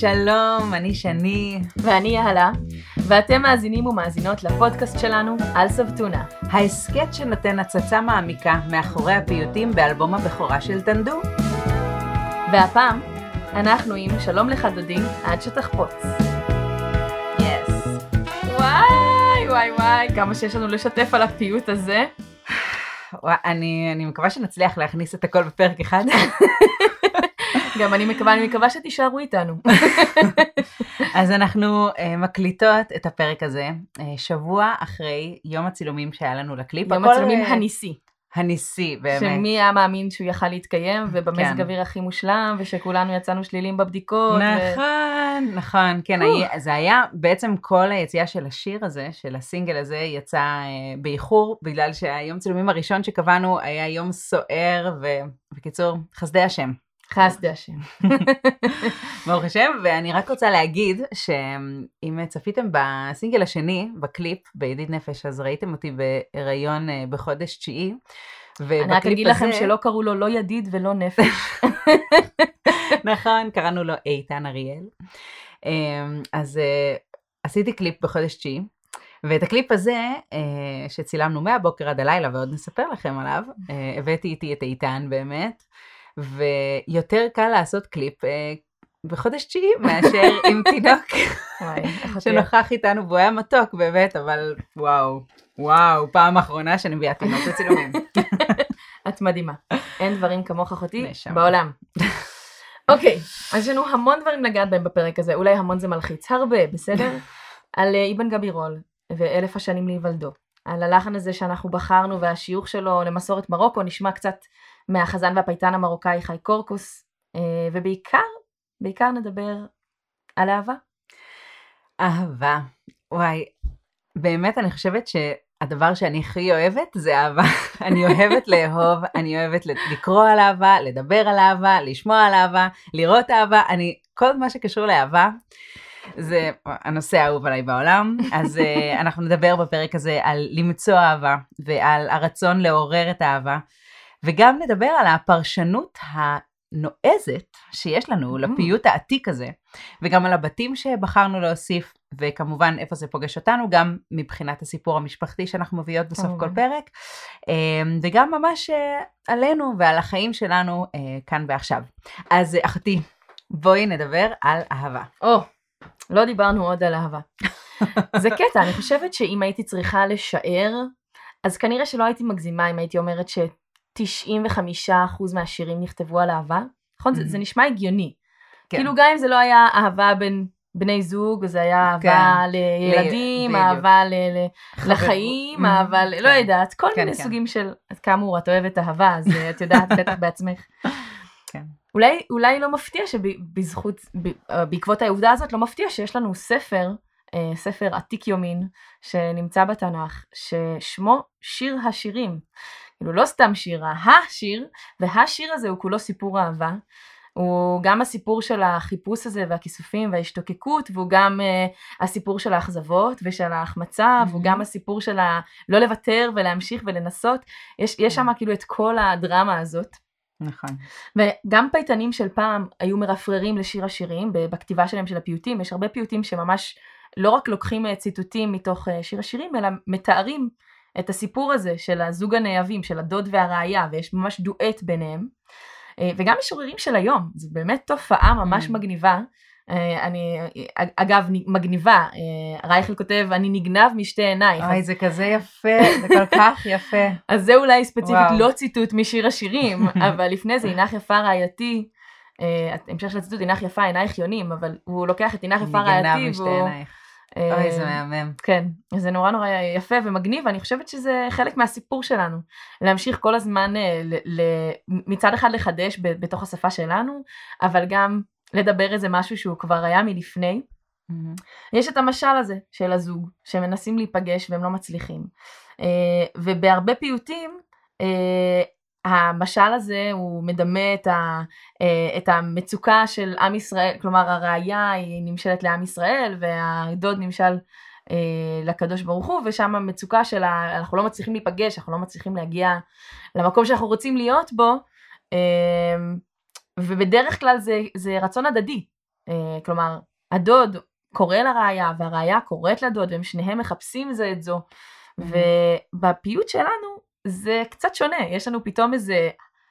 שלום, אני שני. ואני יהלה, ואתם מאזינים ומאזינות לפודקאסט שלנו, על סבתונה. ההסכת שנותן הצצה מעמיקה מאחורי הפיוטים באלבום הבכורה של טנדו. והפעם, אנחנו עם שלום לך דודי, עד שתחפוץ. יס. וואי, וואי, וואי, כמה שיש לנו לשתף על הפיוט הזה. אני, אני מקווה שנצליח להכניס את הכל בפרק אחד. גם אני מקווה, אני מקווה שתישארו איתנו. אז אנחנו uh, מקליטות את הפרק הזה uh, שבוע אחרי יום הצילומים שהיה לנו לקליפ. יום הצילומים אה, הניסי. הניסי, באמת. שמי היה מאמין שהוא יכל להתקיים, ובמזג כן. אוויר הכי מושלם, ושכולנו יצאנו שלילים בבדיקות. ו- נכון, נכון, כן, היה, זה היה בעצם כל היציאה של השיר הזה, של הסינגל הזה, יצא אה, באיחור, בגלל שהיום צילומים הראשון שקבענו היה יום סוער, ובקיצור, חסדי השם, חסדי השם. ברוך השם, ואני רק רוצה להגיד שאם צפיתם בסינגל השני, בקליפ, בידיד נפש, אז ראיתם אותי בהיריון אה, בחודש תשיעי. אני רק אגיד לכם שלא קראו לו לא ידיד ולא נפש. נכון, קראנו לו איתן אריאל. אמ, אז אה, עשיתי קליפ בחודש תשיעי, ואת הקליפ הזה, אה, שצילמנו מהבוקר עד הלילה, ועוד נספר לכם עליו, הבאתי איתי את איתן באמת, ויותר קל לעשות קליפ אה, בחודש תשיעי מאשר עם תינוק שנוכח איתנו, והוא היה מתוק באמת, אבל וואו, וואו, פעם אחרונה שאני מביאה תינוק לצילומים. את מדהימה. אין דברים כמוך אחותי. בעולם. אוקיי, אז יש לנו המון דברים לגעת בהם בפרק הזה, אולי המון זה מלחיץ, הרבה, בסדר? על אה, אבן גבירול ואלף השנים להיוולדו. על הלחן הזה שאנחנו בחרנו והשיוך שלו למסורת מרוקו נשמע קצת מהחזן והפייטן המרוקאי חי קורקוס, אה, ובעיקר, בעיקר נדבר על אהבה. אהבה. וואי, באמת אני חושבת שהדבר שאני הכי אוהבת זה אהבה. אני אוהבת לאהוב, אני אוהבת לקרוא על אהבה, לדבר על אהבה, לשמוע על אהבה, לראות אהבה, אני, כל מה שקשור לאהבה. זה הנושא האהוב עליי בעולם, אז uh, אנחנו נדבר בפרק הזה על למצוא אהבה ועל הרצון לעורר את האהבה, וגם נדבר על הפרשנות הנועזת שיש לנו לפיוט העתיק הזה, וגם על הבתים שבחרנו להוסיף, וכמובן איפה זה פוגש אותנו, גם מבחינת הסיפור המשפחתי שאנחנו מביאות בסוף. כל פרק, אמ, וגם ממש אה, עלינו ועל החיים שלנו אה, כאן ועכשיו. אז אה, אחותי, בואי נדבר על אהבה. או, לא דיברנו עוד על אהבה. זה קטע, אני חושבת שאם הייתי צריכה לשער, אז כנראה שלא הייתי מגזימה אם הייתי אומרת ש-95% מהשירים נכתבו על אהבה. נכון? זה, זה נשמע הגיוני. כן. כאילו גם אם זה לא היה אהבה בין בני זוג, זה היה אהבה כן. לילדים, בדיוק. אהבה ל- ל- חבר- לחיים, Mm, אהבה, ל- לא כן. יודעת, כל כן, מיני כן. סוגים של, אז כאמור, את אוהבת אהבה, אז אה, את יודעת בטח בעצמך. כן. אולי, אולי לא מפתיע שבזכות, בעקבות העובדה הזאת, לא מפתיע שיש לנו ספר, אה, ספר עתיק יומין, שנמצא בתנ"ך, ששמו שיר השירים. כאילו לא סתם שירה, השיר, והשיר הזה הוא כולו סיפור אהבה. הוא גם הסיפור של החיפוש הזה והכיסופים וההשתוקקות, והוא גם uh, הסיפור של האכזבות ושל ההחמצה, Mhm. והוא גם הסיפור של ה... לא לוותר ולהמשיך ולנסות. יש, יש שם כאילו את כל הדרמה הזאת. נכון. וגם פייטנים של פעם היו מרפררים לשיר השירים בכתיבה שלהם של הפיוטים, יש הרבה פיוטים שממש לא רק לוקחים אה, ציטוטים מתוך אה, שיר השירים, אלא מתארים את הסיפור הזה של הזוג הנאהבים, של הדוד והרעיה, ויש ממש דואט ביניהם. אה, וגם משוררים של היום, זו באמת תופעה ממש Mm. מגניבה. אה, אני, אגב, מגניבה, אה, רייכל כותב, אני נגנב משתי עינייך. אוי, זה כזה יפה, זה כל כך יפה. אז זה אולי ספציפית וואו. לא ציטוט משיר השירים, אבל לפני זה עינך יפה רעייתי, המשך של הציטוט עינך יפה עינייך יונים, אבל הוא לוקח את עינך יפה נגנב רעייתי, משתי והוא... עינייך. אה, אוי, זה מהמם. כן, זה נורא נורא יפה ומגניב, ואני חושבת שזה חלק מהסיפור שלנו. להמשיך כל הזמן אה, ל- ל- מצד אחד לחדש ב- בתוך השפה שלנו, אבל גם לדבר איזה משהו שהוא כבר היה מלפני. מהמם. יש את המשל הזה של הזוג שמנסים להיפגש והם לא מצליחים. אה, ובהרבה פיוטים אה, המשל הזה הוא מדמה את, ה, אה, את המצוקה של עם ישראל, כלומר הראיה היא נמשלת לעם ישראל והדוד נמשל אה, לקדוש ברוך הוא ושם המצוקה של ה, אנחנו לא מצליחים להיפגש, אנחנו לא מצליחים להגיע למקום שאנחנו רוצים להיות בו אה, ובדרך כלל זה, זה רצון הדדי. כלומר, הדוד קורא לראיה והראיה קוראת לדוד והם שניהם מחפשים זה את זו. ובפיוט שלנו זה קצת שונה, יש לנו פתאום איזה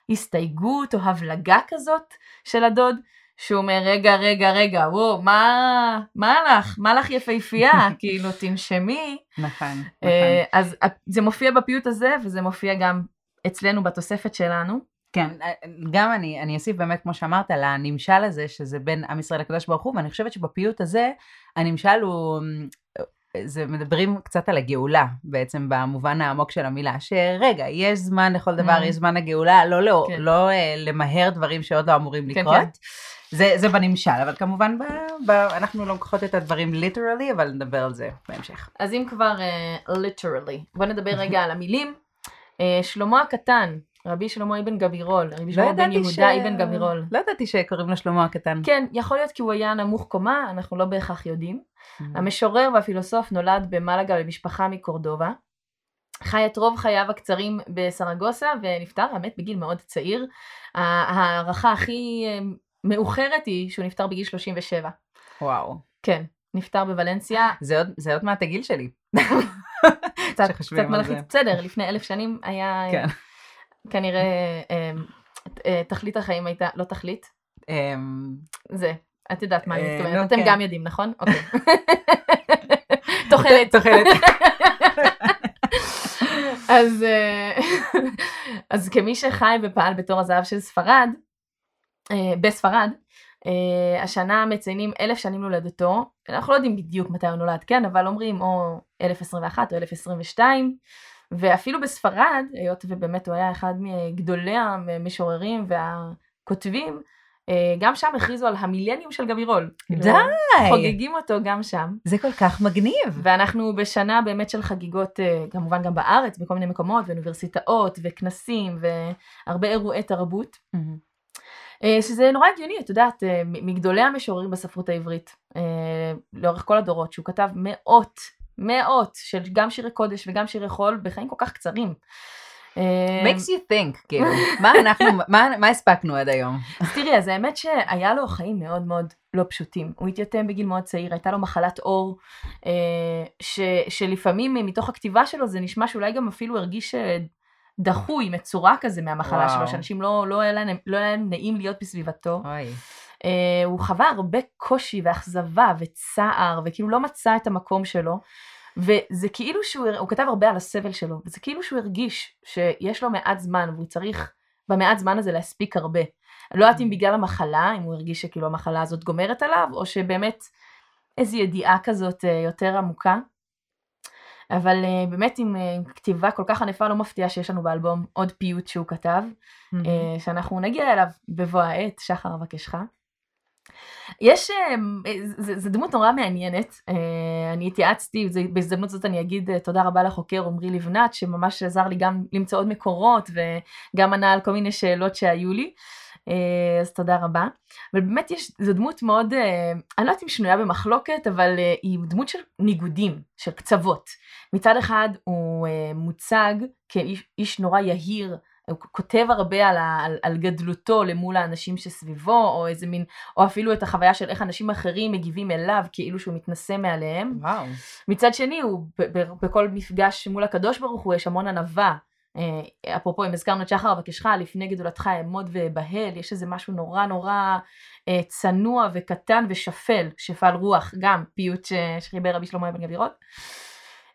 הסתייגות או הבלגה כזאת של הדוד, שהוא אומר רגע רגע רגע וואו מה מה לך מה לך יפהפייה כאילו תנשמי נכון, אה, נכון. אז זה מופיע בפיוט הזה וזה מופיע גם אצלנו בתוספת שלנו. כן, גם אני, אני אוסיף באמת, כמו שאמרת, לנמשל הזה, שזה בין עם ישראל לקדוש ברוך הוא, ואני חושבת שבפיוט הזה, הנמשל הוא, זה מדברים קצת על הגאולה, בעצם במובן העמוק של המילה, שרגע, יש זמן לכל דבר, Mm. יש זמן לגאולה, לא, לא, כן. לא אה, למהר דברים שעוד לא אמורים כן, לקרות. כן. זה, זה בנמשל, אבל כמובן ב, ב, אנחנו לא לוקחות את הדברים ליטרלי, אבל נדבר על זה בהמשך. אז אם כבר uh, literally, בוא נדבר רגע על המילים. Uh, שלמה הקטן, רבי שלמה אבן גבירול, רבי שלמה בן יהודה אבן גבירול. לא ידעתי שקוראים לו שלמה הקטן. כן, יכול להיות כי הוא היה נמוך קומה, אנחנו לא בהכרח יודעים. Mm. המשורר והפילוסוף נולד במלגה במשפחה מקורדובה. חי את רוב חייו הקצרים בסרגוסה ונפטר, האמת, בגיל מאוד צעיר. ההערכה הכי אה, מאוחרת היא שהוא נפטר בגיל 37. וואו. כן, נפטר בוולנסיה. זה עוד, זה עוד מעט הגיל שלי. קצת, קצת מלחיץ. בסדר, לפני אלף שנים היה כן. כנראה אה, אה, תכלית החיים הייתה, לא תכלית, אמ, זה, את יודעת מה אני אה, מתכוונת, נו, אתם כן. גם יודעים, נכון? אוקיי. תוחלת. תוחלת. אז, אה, אז כמי שחי ופעל בתור הזהב של ספרד, בספרד, השנה מציינים אלף שנים להולדתו, אנחנו לא יודעים בדיוק מתי הוא נולד, כן, אבל אומרים או 1021 או 1022, ואפילו בספרד, היות ובאמת הוא היה אחד מגדולי המשוררים והכותבים, אה, גם שם הכריזו על המילניום של גבירול. כאילו, די! חוגגים אותו גם שם. זה כל כך מגניב. ואנחנו בשנה באמת של חגיגות, אה, כמובן גם בארץ, בכל מיני מקומות, ואוניברסיטאות, וכנסים, והרבה אירועי תרבות. אה, שזה נורא הגיוני, את יודעת, מגדולי המשוררים בספרות העברית, לאורך כל הדורות, שהוא כתב מאות, מאות של גם שירי קודש וגם שירי חול בחיים כל כך קצרים. אה, makes you think, כאילו, מה אנחנו, מה מה הספקנו עד היום? אז תראי, אז האמת שהיה לו חיים מאוד מאוד לא פשוטים. הוא התייתם בגיל מאוד צעיר, הייתה לו מחלת עור, אה, ש, שלפעמים מתוך הכתיבה שלו זה נשמע שאולי גם אפילו הרגיש אה, דחוי, מצורע כזה מהמחלה וואו. שלו, שאנשים לא, לא, היה להם, לא נעים להיות בסביבתו. אוי. אה, הוא חווה הרבה קושי ואכזבה וצער, וכאילו לא מצא את המקום שלו. וזה כאילו שהוא, הוא כתב הרבה על הסבל שלו, וזה כאילו שהוא הרגיש שיש לו מעט זמן, והוא צריך במעט זמן הזה להספיק הרבה. אני לא יודעת אם בגלל המחלה, אם הוא הרגיש שכאילו המחלה הזאת גומרת עליו, או שבאמת איזו ידיעה כזאת אה, יותר עמוקה. אבל אה, באמת עם עם כתיבה כל כך ענפה לא מפתיע שיש לנו באלבום עוד פיוט שהוא כתב, אה, שאנחנו נגיע אליו בבוא העת, שחר אבקשך. יש, זה, זה דמות נורא מעניינת, אה, אני התייעצתי, בהזדמנות זאת אני אגיד אה, תודה רבה לחוקר עמרי לבנת, שממש עזר לי גם למצוא עוד מקורות, וגם ענה על כל מיני שאלות שהיו לי, אה, אז תודה רבה. אבל באמת יש, זו דמות מאוד, אני לא יודעת אם שנויה במחלוקת, אבל היא דמות של ניגודים, של קצוות. מצד אחד הוא מוצג כאיש איש נורא יהיר, הוא כותב הרבה על, ה, על, על גדלותו למול האנשים שסביבו, או איזה מין, או אפילו את החוויה של איך אנשים אחרים מגיבים אליו, כאילו שהוא מתנשא מעליהם. וואו. מצד שני, הוא ב- ב- בכל מפגש מול הקדוש ברוך הוא יש המון ענווה. אה, אפרופו, אם הזכרנו את שחר אבקשך, לפני גדולתך אעמוד ואבהל, יש איזה משהו נורא נורא אה, צנוע וקטן ושפל, שפל רוח, גם פיוט שחיבר רבי שלמה אבן גבירות.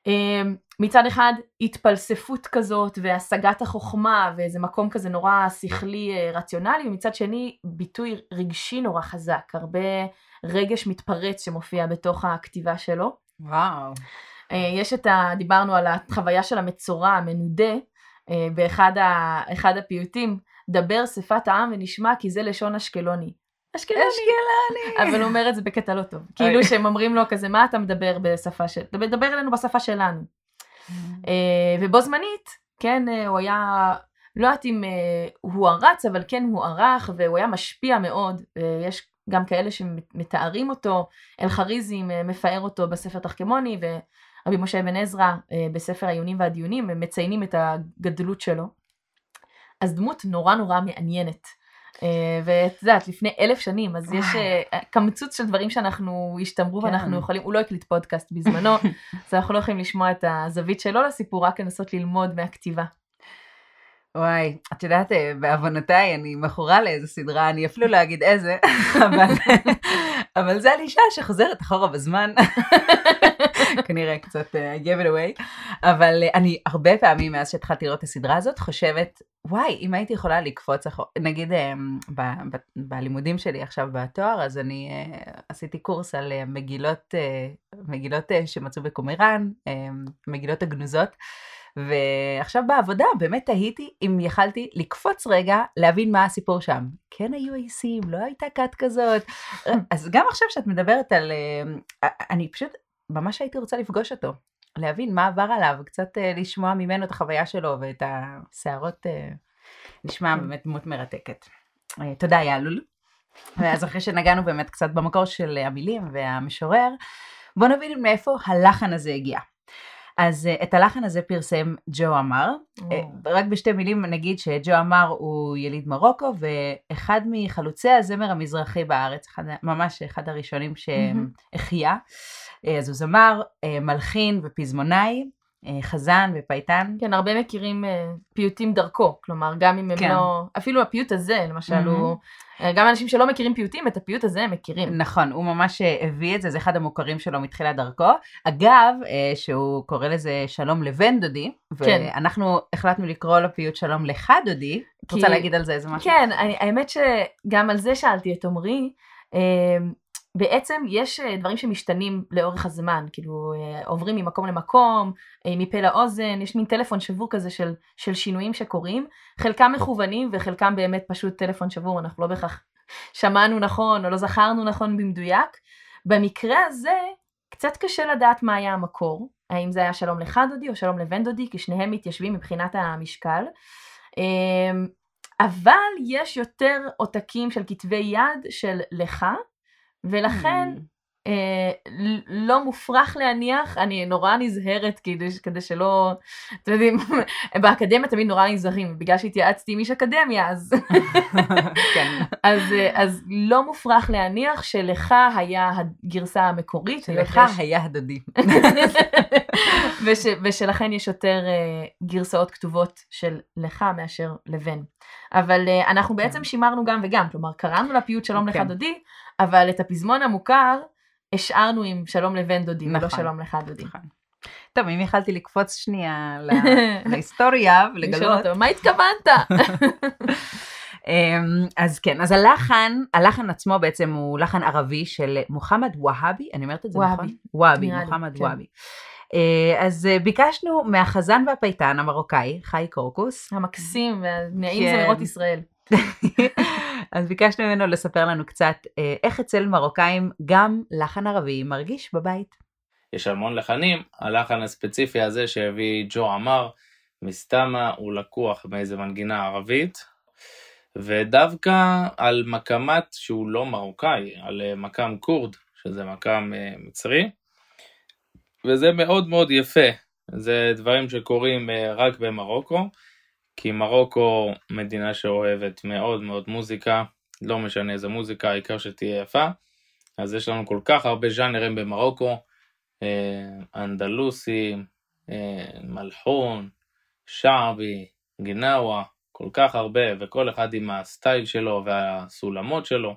אה, מצד אחד התפלספות כזאת והשגת החוכמה ואיזה מקום כזה נורא שכלי אה, רציונלי, ומצד שני ביטוי רגשי נורא חזק, הרבה רגש מתפרץ שמופיע בתוך הכתיבה שלו. וואו. אה, יש את ה... דיברנו על החוויה של המצורע המנודה אה, באחד ה... הפיוטים, דבר שפת העם ונשמע כי זה לשון אשקלוני. אשקלוני. אשקלוני. אבל הוא אומר את זה בקטע לא טוב. כאילו שהם אומרים לו כזה, מה אתה מדבר בשפה של... דבר, דבר אלינו בשפה שלנו. אה, ובו זמנית, כן, אה, הוא היה... לא יודעת אם אה, הוא ערץ, אבל כן הוא ערך, והוא היה משפיע מאוד. אה, יש גם כאלה שמתארים אותו, אלחריזים אה, מפאר אותו בספר תחכמוני, ורבי משה אבן עזרא אה, בספר העיונים והדיונים, הם מציינים את הגדלות שלו. אז דמות נורא נורא מעניינת. אה, ואת יודעת, לפני אלף שנים, אז יש. אה, קמצוץ של דברים שאנחנו השתמרו כן. ואנחנו יכולים, הוא לא הקליט פודקאסט בזמנו, אז אנחנו לא יכולים לשמוע את הזווית שלו לסיפור, רק לנסות ללמוד מהכתיבה. וואי, את יודעת, אה, בעוונותיי אני מכורה לאיזה סדרה, אני אפילו לא אגיד איזה, אבל, אבל זה על אישה שחוזרת אחורה בזמן. כנראה קצת uh, give it away, אבל uh, אני הרבה פעמים מאז שהתחלתי לראות את הסדרה הזאת חושבת, וואי, אם הייתי יכולה לקפוץ נגיד uh, ב, ב, בלימודים שלי עכשיו בתואר, אז אני uh, עשיתי קורס על uh, מגילות, uh, מגילות uh, שמצאו בקומראן, uh, מגילות הגנוזות. ועכשיו בעבודה באמת תהיתי אם יכלתי לקפוץ רגע להבין מה הסיפור שם. כן היו עיסים, לא הייתה כת כזאת. אז גם עכשיו שאת מדברת על... אה, אני פשוט ממש הייתי רוצה לפגוש אותו. להבין מה עבר עליו, קצת אה, לשמוע ממנו את החוויה שלו ואת השערות, אה, נשמע באמת דמות מרתקת. אה, תודה יעלול. ואז אחרי שנגענו באמת קצת במקור של המילים והמשורר, בואו נבין מאיפה הלחן הזה הגיע. אז uh, את הלחן הזה פרסם ג'ו אמר. Uh, רק בשתי מילים נגיד שג'ו אמר הוא יליד מרוקו ואחד מחלוצי הזמר המזרחי בארץ, אחד, ממש אחד הראשונים שהחיה. Uh, אז הוא זמר, מלחין ופזמונאי, חזן ופייטן. כן, הרבה מכירים uh, פיוטים דרכו, כלומר, גם אם הם כן. לא, אפילו הפיוט הזה, למשל, מהמם. הוא, אה, גם אנשים שלא מכירים פיוטים, את הפיוט הזה הם מכירים. נכון, הוא ממש אה, הביא את זה, זה אחד המוכרים שלו מתחילת דרכו. אגב, אה, שהוא קורא לזה שלום לבן דודי, כן. ואנחנו החלטנו לקרוא לפיוט שלום לך דודי. את כי- רוצה להגיד על זה איזה משהו? כן, אני, האמת שגם על זה שאלתי את עמרי. בעצם יש אה, דברים שמשתנים לאורך הזמן, כאילו אה, עוברים ממקום למקום, אה, מפה לאוזן, יש מין טלפון שבור כזה של, של שינויים שקורים, חלקם מכוונים וחלקם באמת פשוט טלפון שבור, אנחנו לא בהכרח שמענו נכון או לא זכרנו נכון במדויק. במקרה הזה קצת קשה לדעת מה היה המקור, האם זה היה שלום לך דודי או שלום לבן דודי, כי שניהם מתיישבים מבחינת המשקל. אמ, אבל יש יותר עותקים של כתבי יד של לך, ולכן. אה, לא מופרך להניח, אני נורא נזהרת כדי, כדי שלא, אתם יודעים, באקדמיה תמיד נורא נזהרים, בגלל שהתייעצתי עם איש אקדמיה, אז, כן. אז, אה, אז לא מופרך להניח שלך היה הגרסה המקורית, שלך ויש- היה הדדי. וש, ושלכן יש יותר uh, גרסאות כתובות של לך מאשר לבן. אבל uh, אנחנו בעצם כן. שימרנו גם וגם, כלומר קראנו לפיוט שלום לך כן. דודי, אבל את הפזמון המוכר השארנו עם שלום לבן דודי, ולא נכון. שלום לך דודי. נכון. טוב, אם יכלתי לקפוץ שנייה להיסטוריה ולגלות, אותו, מה התכוונת? אמ, אז כן, אז הלחן, הלחן עצמו בעצם הוא לחן ערבי של מוחמד והבי, אני אומרת את זה והבי. נכון? והבי, לי, מוחמד כן. והבי. אה, אז אה, ביקשנו מהחזן והפייטן המרוקאי, חי קורקוס, המקסים והנעים כן. זמירות ישראל. אז ביקשנו ממנו לספר לנו קצת אה, איך אצל מרוקאים גם לחן ערבי מרגיש בבית. יש המון לחנים, הלחן הספציפי הזה שהביא ג'ו עמר, מסתמה הוא לקוח מאיזה מנגינה ערבית, ודווקא על מקמת שהוא לא מרוקאי, על אה, מקם כורד, שזה מקם אה, מצרי, וזה מאוד מאוד יפה, זה דברים שקורים רק במרוקו, כי מרוקו מדינה שאוהבת מאוד מאוד מוזיקה, לא משנה איזה מוזיקה, העיקר שתהיה יפה, אז יש לנו כל כך הרבה ז'אנרים במרוקו, אה, אנדלוסי, אה, מלחון, שעבי, גנאווה, כל כך הרבה, וכל אחד עם הסטייל שלו והסולמות שלו.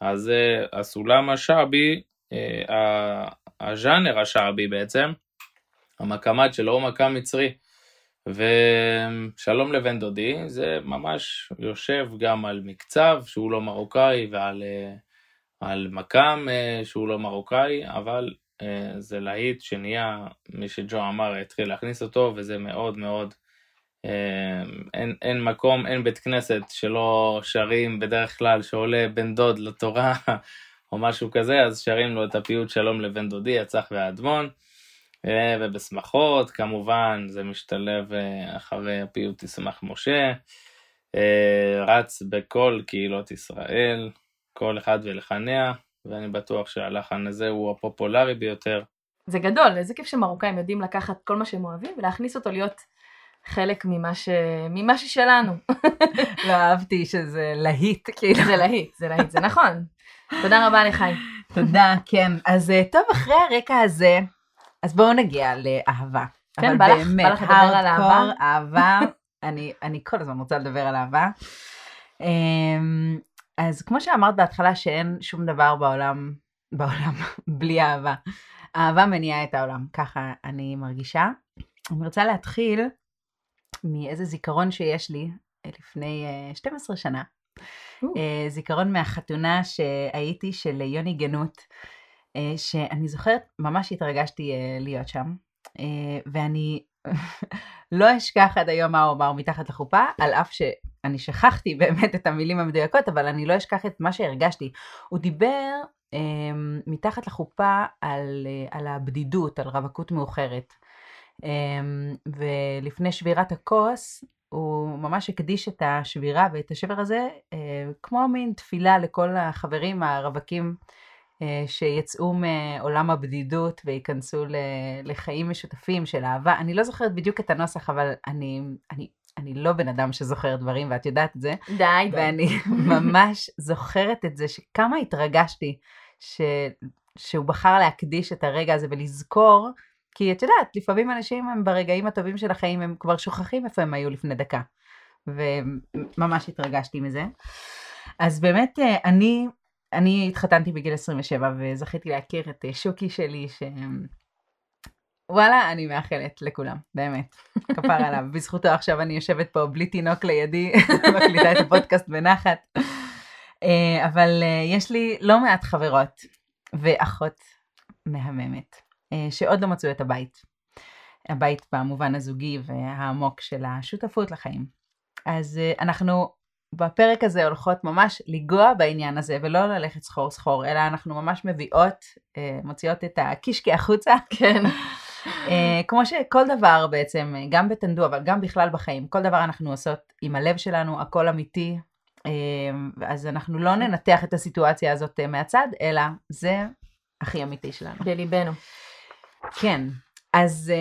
אז אה, הסולם השעבי, הז'אנר השעבי בעצם, המקמד שלו הוא מקם מצרי. ושלום לבן דודי, זה ממש יושב גם על מקצב שהוא לא מרוקאי ועל אה, על מקם אה, שהוא לא מרוקאי, אבל אה, זה להיט שנהיה, מי שג'ו אמר התחיל להכניס אותו, וזה מאוד מאוד, אין, אין מקום, אין בית כנסת שלא שרים בדרך כלל שעולה בן דוד לתורה או משהו כזה, אז שרים לו את הפיוט שלום לבן דודי, הצח והאדמון. ובשמחות כמובן זה משתלב אה, אחרי הפיוט ישמח משה, אה, רץ בכל קהילות ישראל, כל אחד ולחניה, ואני בטוח שהלחן הזה הוא הפופולרי ביותר. זה גדול, איזה כיף שמרוקאים יודעים לקחת כל מה שהם אוהבים ולהכניס אותו להיות חלק ממה, ש... ממה ששלנו. לא אהבתי שזה להיט, כאילו. זה להיט, זה להיט, זה נכון. תודה רבה לחי. תודה, כן. אז אה, טוב, אחרי הרקע הזה, אז בואו נגיע לאהבה. כן, אבל בא לך- באמת, בא לך לדבר על אהבה? אהבה, אני, אני כל הזמן רוצה לדבר על אהבה. אמ, אז כמו שאמרת בהתחלה שאין שום דבר בעולם, בעולם בלי אהבה. אהבה מניעה את העולם, ככה אני מרגישה. אני רוצה להתחיל מאיזה זיכרון שיש לי אה, לפני אה, 12 שנה. או. אה, זיכרון מהחתונה שהייתי של יוני גנות, אה, שאני זוכרת, ממש התרגשתי אה, להיות שם, אה, ואני לא אשכח עד היום מה הוא אמר מתחת לחופה, על אף שאני שכחתי באמת את המילים המדויקות, אבל אני לא אשכח את מה שהרגשתי. הוא דיבר אה, מתחת לחופה על, אה, על הבדידות, על רווקות מאוחרת. אה, ולפני שבירת הכוס, הוא ממש הקדיש את השבירה ואת השבר הזה אה, כמו מין תפילה לכל החברים הרווקים אה, שיצאו מעולם הבדידות וייכנסו לחיים משותפים של אהבה. אני לא זוכרת בדיוק את הנוסח, אבל אני, אני, אני לא בן אדם שזוכר דברים, ואת יודעת את זה. די, די. ואני ממש זוכרת את זה, שכמה התרגשתי ש... שהוא בחר להקדיש את הרגע הזה ולזכור, כי את יודעת, לפעמים אנשים הם ברגעים הטובים של החיים, הם כבר שוכחים איפה הם היו לפני דקה. וממש התרגשתי מזה. אז באמת, אה, אני, אני התחתנתי בגיל 27 וזכיתי להכיר את אה, שוקי שלי, ש... וואלה, אני מאחלת לכולם, באמת. כפר עליו. בזכותו עכשיו אני יושבת פה בלי תינוק לידי, מקליטה את הפודקאסט בנחת. אה, אבל אה, יש לי לא מעט חברות ואחות מהממת, שעוד לא מצאו את הבית. הבית במובן הזוגי והעמוק של השותפות לחיים. אז אנחנו בפרק הזה הולכות ממש לגוע בעניין הזה ולא ללכת סחור סחור, אלא אנחנו ממש מביאות, אה, מוציאות את הקישקע החוצה. כן. אה, כמו שכל דבר בעצם, גם בטנדו, אבל גם בכלל בחיים, כל דבר אנחנו עושות עם הלב שלנו, הכל אמיתי. אה, אז אנחנו לא ננתח את הסיטואציה הזאת מהצד, אלא זה הכי אמיתי שלנו. בליבנו. כן. אז,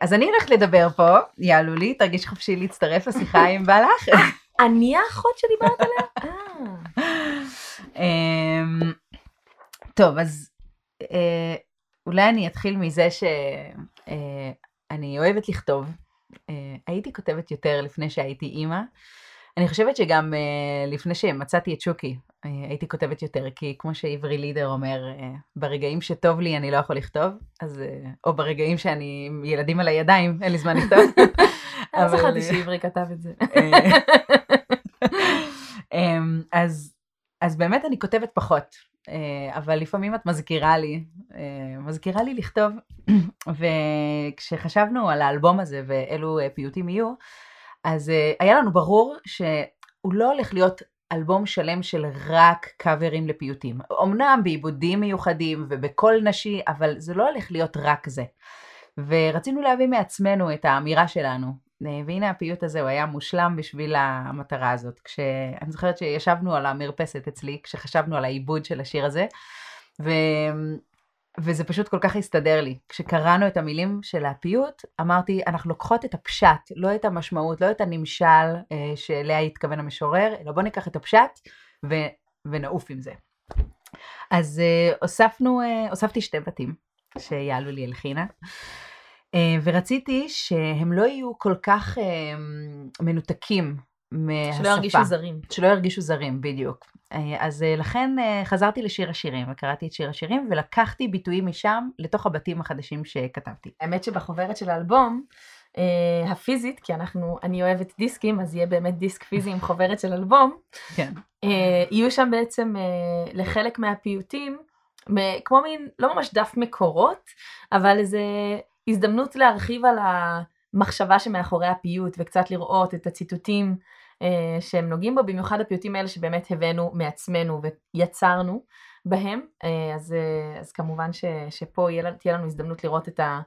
אז אני הולכת לדבר פה, יעלו לי, תרגיש חופשי להצטרף לשיחה אם בא לך. אני האחות שדיברת עליה? אה. אמ, טוב, אז אה, אולי אני אתחיל מזה שאני אוהבת לכתוב. אה, הייתי כותבת יותר לפני שהייתי אימא. אני חושבת שגם אה, לפני שמצאתי את שוקי, אה, הייתי כותבת יותר, כי כמו שעברי לידר אומר, אה, ברגעים שטוב לי אני לא יכול לכתוב, אז, אה, או ברגעים שאני עם ילדים על הידיים, אין לי זמן לכתוב. לא זכרתי אה, שעברי כתב את זה. אה, אמ, אז, אז באמת אני כותבת פחות, אה, אבל לפעמים את מזכירה לי, אה, מזכירה לי לכתוב, וכשחשבנו על האלבום הזה ואילו אה, פיוטים יהיו, אז אה, היה לנו ברור שהוא לא הולך להיות אלבום שלם של רק קאברים לפיוטים. אמנם בעיבודים מיוחדים ובקול נשי, אבל זה לא הולך להיות רק זה. ורצינו להביא מעצמנו את האמירה שלנו. אה, והנה הפיוט הזה, הוא היה מושלם בשביל המטרה הזאת. כשאני זוכרת שישבנו על המרפסת אצלי, כשחשבנו על העיבוד של השיר הזה, ו... וזה פשוט כל כך הסתדר לי. כשקראנו את המילים של הפיוט, אמרתי, אנחנו לוקחות את הפשט, לא את המשמעות, לא את הנמשל אה, שאליה התכוון המשורר, אלא בואו ניקח את הפשט ו... ונעוף עם זה. אז אה, הוספנו, אה, הוספתי שתי בתים שיעלו לי הלחינה. אה, ורציתי שהם לא יהיו כל כך אה, מנותקים מהשפה. שלא ירגישו זרים. שלא ירגישו זרים, בדיוק. אה, אז לכן חזרתי לשיר השירים, וקראתי את שיר השירים, ולקחתי ביטויים משם לתוך הבתים החדשים שכתבתי. האמת שבחוברת של האלבום, הפיזית, כי אנחנו, אני אוהבת דיסקים, אז יהיה באמת דיסק פיזי עם חוברת של אלבום, כן. יהיו שם בעצם לחלק מהפיוטים, כמו מין, לא ממש דף מקורות, אבל איזה הזדמנות להרחיב על המחשבה שמאחורי הפיוט, וקצת לראות את הציטוטים אה, שהם נוגעים בו, במיוחד הפיוטים האלה שבאמת הבאנו מעצמנו ויצרנו בהם, אה, אז, אה, אז כמובן ש, שפה יהיה, תהיה לנו הזדמנות לראות את ה...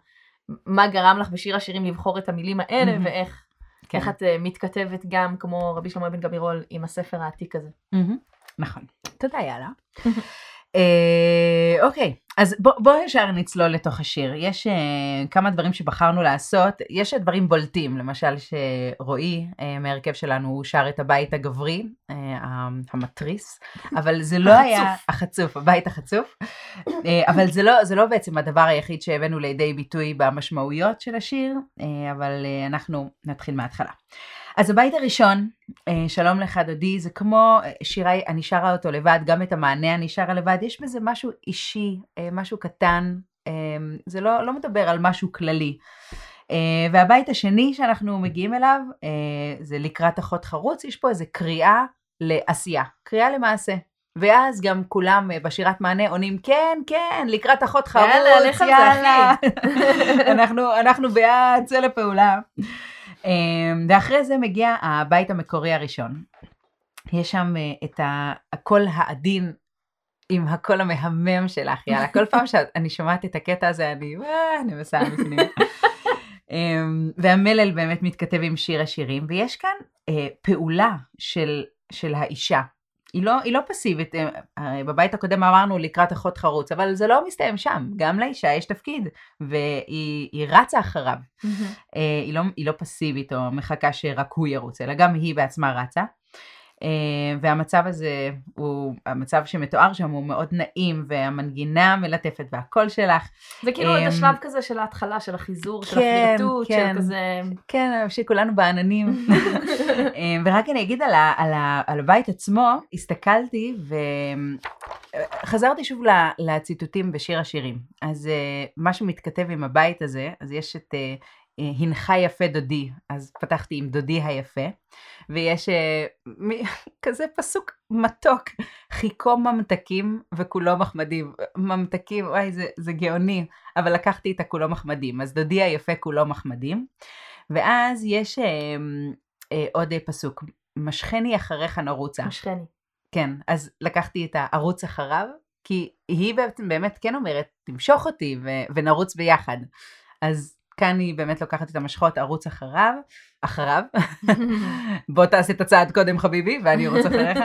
מה גרם לך בשיר השירים לבחור את המילים האלה, מהמם. ואיך כן. איך את אה, מתכתבת גם כמו רבי שלמה בן גבירול עם הספר העתיק הזה. מהמם. נכון. תודה, יאללה. אה, אוקיי, אז בוא, בוא ישר נצלול לתוך השיר. יש אה, כמה דברים שבחרנו לעשות. יש דברים בולטים, למשל שרועי אה, מהרכב שלנו, הוא שר את הבית הגברי, אה, המתריס, אבל זה לא החצוף. היה... החצוף, הבית החצוף. אה, אבל זה לא, זה לא בעצם הדבר היחיד שהבאנו לידי ביטוי במשמעויות של השיר, אה, אבל אה, אנחנו נתחיל מההתחלה. אז הבית הראשון, אה, שלום לך דודי, זה כמו אה, שירי, אני שרה אותו לבד, גם את המענה אני שרה לבד, יש בזה משהו אישי, אה, משהו קטן, זה לא, לא מדבר על משהו כללי. והבית השני שאנחנו מגיעים אליו, זה לקראת אחות חרוץ, יש פה איזה קריאה לעשייה, קריאה למעשה. ואז גם כולם בשירת מענה עונים, כן, כן, לקראת אחות חרוץ, יאללה, יאללה. אנחנו, אנחנו בעד, צא לפעולה. אמ, ואחרי זה מגיע הבית המקורי הראשון. יש שם אה, את הקול העדין עם הקול המהמם שלך, יאללה. כל פעם שאני שומעת את הקטע הזה, אני, אה, אני מסעה בפנים. אמ, והמלל באמת מתכתב עם שיר השירים, ויש כאן אה, פעולה של, של האישה. היא לא, היא לא פסיבית, אה, אה, בבית הקודם אמרנו לקראת אחות חרוץ, אבל זה לא מסתיים שם, גם לאישה יש תפקיד, והיא היא רצה אחריו. אה, היא, לא, היא לא פסיבית או מחכה שרק הוא ירוץ, אלא גם היא בעצמה רצה. אה, והמצב הזה הוא, המצב שמתואר שם הוא מאוד נעים, והמנגינה מלטפת והקול שלך. זה כאילו עוד אמ, השלב כזה של ההתחלה, של החיזור, של כן, של כן. כזה... כן, שכולנו בעננים. אה, ורק אני אגיד על, ה, על, ה, על הבית עצמו, הסתכלתי וחזרתי שוב לציטוטים בשיר השירים. אז אה, מה שמתכתב עם הבית הזה, אז יש את אה, אה, הנך יפה דודי, אז פתחתי עם דודי היפה, ויש אה, כזה פסוק מתוק, חיכו ממתקים וכולו מחמדים. ממתקים, וואי, זה, זה גאוני, אבל לקחתי את הכולו מחמדים, אז דודי היפה כולו מחמדים. ואז יש אה, אה, עוד אה, פסוק, משכני אחריך נרוצה. משכני. כן, אז לקחתי את הערוץ אחריו, כי היא בעצם באמת כן אומרת, תמשוך אותי ו- ונרוץ ביחד. אז כאן היא באמת לוקחת את המשכות, ערוץ אחריו, אחריו. בוא תעשה את הצעד קודם חביבי, ואני ארוץ אחריך.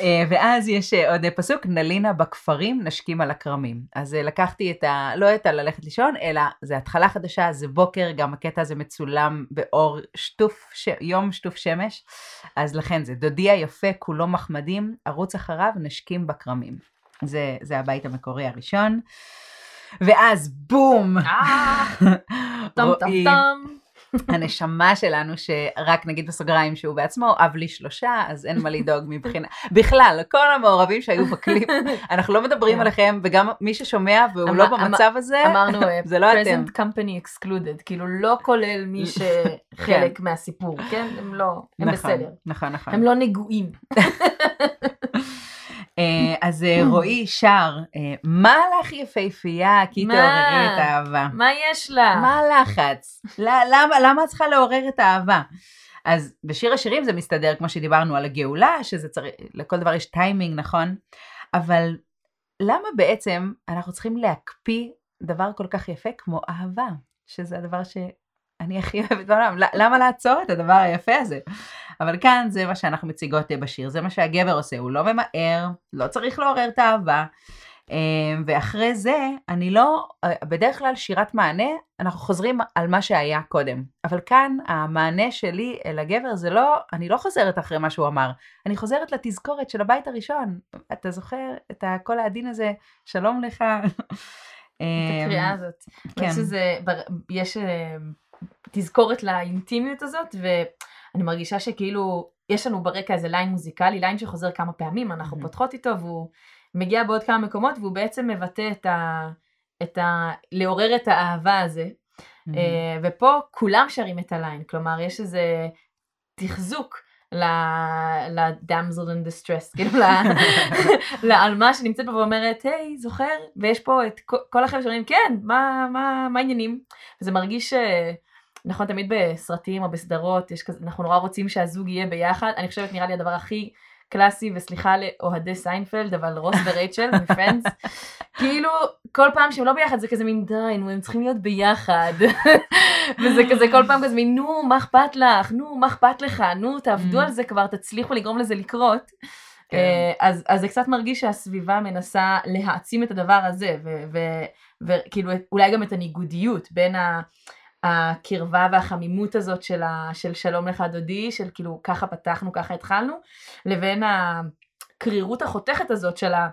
אה, ואז יש אה, עוד פסוק, נלינה בכפרים, נשקים על הכרמים. אז אה, לקחתי את ה... לא את הללכת לישון, אלא זה התחלה חדשה, זה בוקר, גם הקטע הזה מצולם באור שטוף, ש... יום שטוף שמש. אז לכן זה דודי היפה, כולו מחמדים, ערוץ אחריו, נשקים בכרמים. זה, זה הבית המקורי הראשון. ואז בום! אה, טם טם רועי, טם. הנשמה שלנו, שרק נגיד בסוגריים שהוא בעצמו אב לי שלושה, אז אין מה לדאוג מבחינה, בכלל, כל המעורבים שהיו בקליפ, אנחנו לא מדברים כן. עליכם, וגם מי ששומע והוא לא במצב הזה, אמרנו אה, זה לא אתם. present company excluded, כאילו לא כולל מי שחלק מהסיפור, כן? הם לא, הם נכון, בסדר. נכון, נכון. הם לא נגועים. אה, אז אה, רועי שר, אה, מה לך יפהפייה, כי? תעוררי את האהבה. מה יש לה? מה הלחץ? למה, את צריכה לעורר את האהבה? אז בשיר השירים זה מסתדר, כמו שדיברנו על הגאולה, שזה צריך, לכל דבר יש טיימינג, נכון? אבל למה בעצם אנחנו צריכים להקפיא דבר כל כך יפה כמו אהבה, שזה הדבר שאני הכי אוהבת בעולם? למה לעצור את הדבר היפה הזה? אבל כאן זה מה שאנחנו מציגות אה, בשיר, זה מה שהגבר עושה, הוא לא ממהר, לא צריך לעורר את האהבה. אה, ואחרי זה, אני לא, אה, בדרך כלל שירת מענה, אנחנו חוזרים על מה שהיה קודם. אבל כאן המענה שלי אל הגבר זה לא, אני לא חוזרת אחרי מה שהוא אמר, אני חוזרת לתזכורת של הבית הראשון. אתה זוכר את הקול העדין הזה, שלום לך. את הקריאה הזאת. כן. שזה, יש אה, תזכורת לאינטימיות הזאת, ואני מרגישה שכאילו, יש לנו ברקע איזה line מוזיקלי, line שחוזר כמה פעמים, אנחנו מהמם. פותחות איתו, והוא מגיע בעוד כמה מקומות, והוא בעצם מבטא את ה... את ה... לעורר את האהבה הזה. Mm. אה, ופה כולם שרים את הליין, כלומר יש איזה תחזוק לדאמזל אין דיסטרס, כאילו לעלמה שנמצאת פה ואומרת, היי, זוכר? ויש פה את כל- החבר'ה שאומרים, כן, מה, העניינים? וזה מרגיש, אה, נכון, תמיד בסרטים או בסדרות, יש כזה, אנחנו נורא רוצים שהזוג יהיה ביחד, אני חושבת נראה לי הדבר הכי קלאסי, וסליחה לאוהדי סיינפלד, אבל רוס ורייצ'ל מפרנדס, כאילו כל פעם שהם לא ביחד זה כזה מין די, נו, הם צריכים להיות ביחד. וזה כזה כל פעם כזה מין, נו, מה אכפת לך? נו, מה אכפת לך? נו, תעבדו Mm. על זה כבר, תצליחו לגרום לזה לקרות. כן. אה, אז, אז זה קצת מרגיש שהסביבה מנסה להעצים את הדבר הזה, וכאילו אולי גם את הניגודיות בין ה... הקרבה והחמימות הזאת של, ה, של שלום לך דודי, של כאילו ככה פתחנו, ככה התחלנו, לבין הקרירות החותכת הזאת של ה...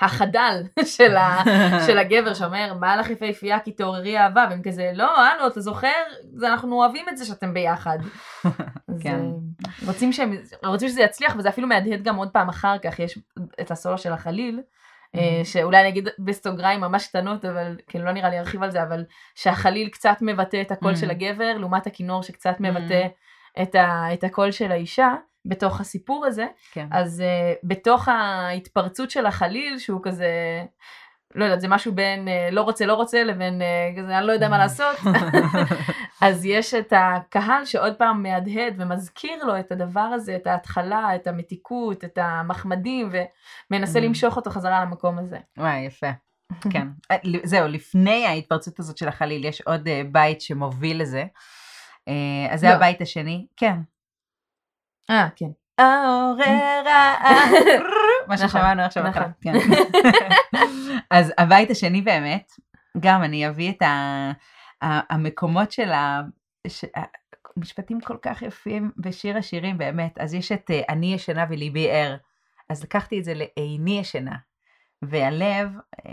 החדל של, ה, של הגבר שאומר מה לך יפהפייה כי תעוררי אהבה והם כזה לא הלו אתה זוכר זה אנחנו אוהבים את זה שאתם ביחד. כן. אז, רוצים, שהם, רוצים שזה יצליח וזה אפילו מהדהד גם עוד פעם אחר כך יש את הסולו של החליל. אה, שאולי אני אגיד בסוגריים ממש קטנות אבל כאילו לא נראה לי להרחיב על זה אבל שהחליל קצת מבטא את הקול של הגבר לעומת הכינור שקצת מבטא את, ה, את הקול של האישה. בתוך הסיפור הזה, כן. אז uh, בתוך ההתפרצות של החליל, שהוא כזה, לא יודעת, זה משהו בין uh, לא רוצה לא רוצה לבין uh, כזה אני לא יודע מה לעשות, אז יש את הקהל שעוד פעם מהדהד ומזכיר לו את הדבר הזה, את ההתחלה, את המתיקות, את המחמדים, ומנסה למשוך אותו חזרה למקום הזה. וואי, יפה. כן. זהו, לפני ההתפרצות הזאת של החליל, יש עוד בית שמוביל לזה. אז זה לא. הבית השני. כן. אה, כן. העוררה, מה נכון, ששמענו עכשיו נכון. בהתחלה. כן. אז הבית השני באמת, גם אני אביא את המקומות של ה- משפטים כל כך יפים בשיר השירים באמת. אז יש את אה, אני ישנה וליבי ער. אז לקחתי את זה לעיני ישנה. והלב, אה,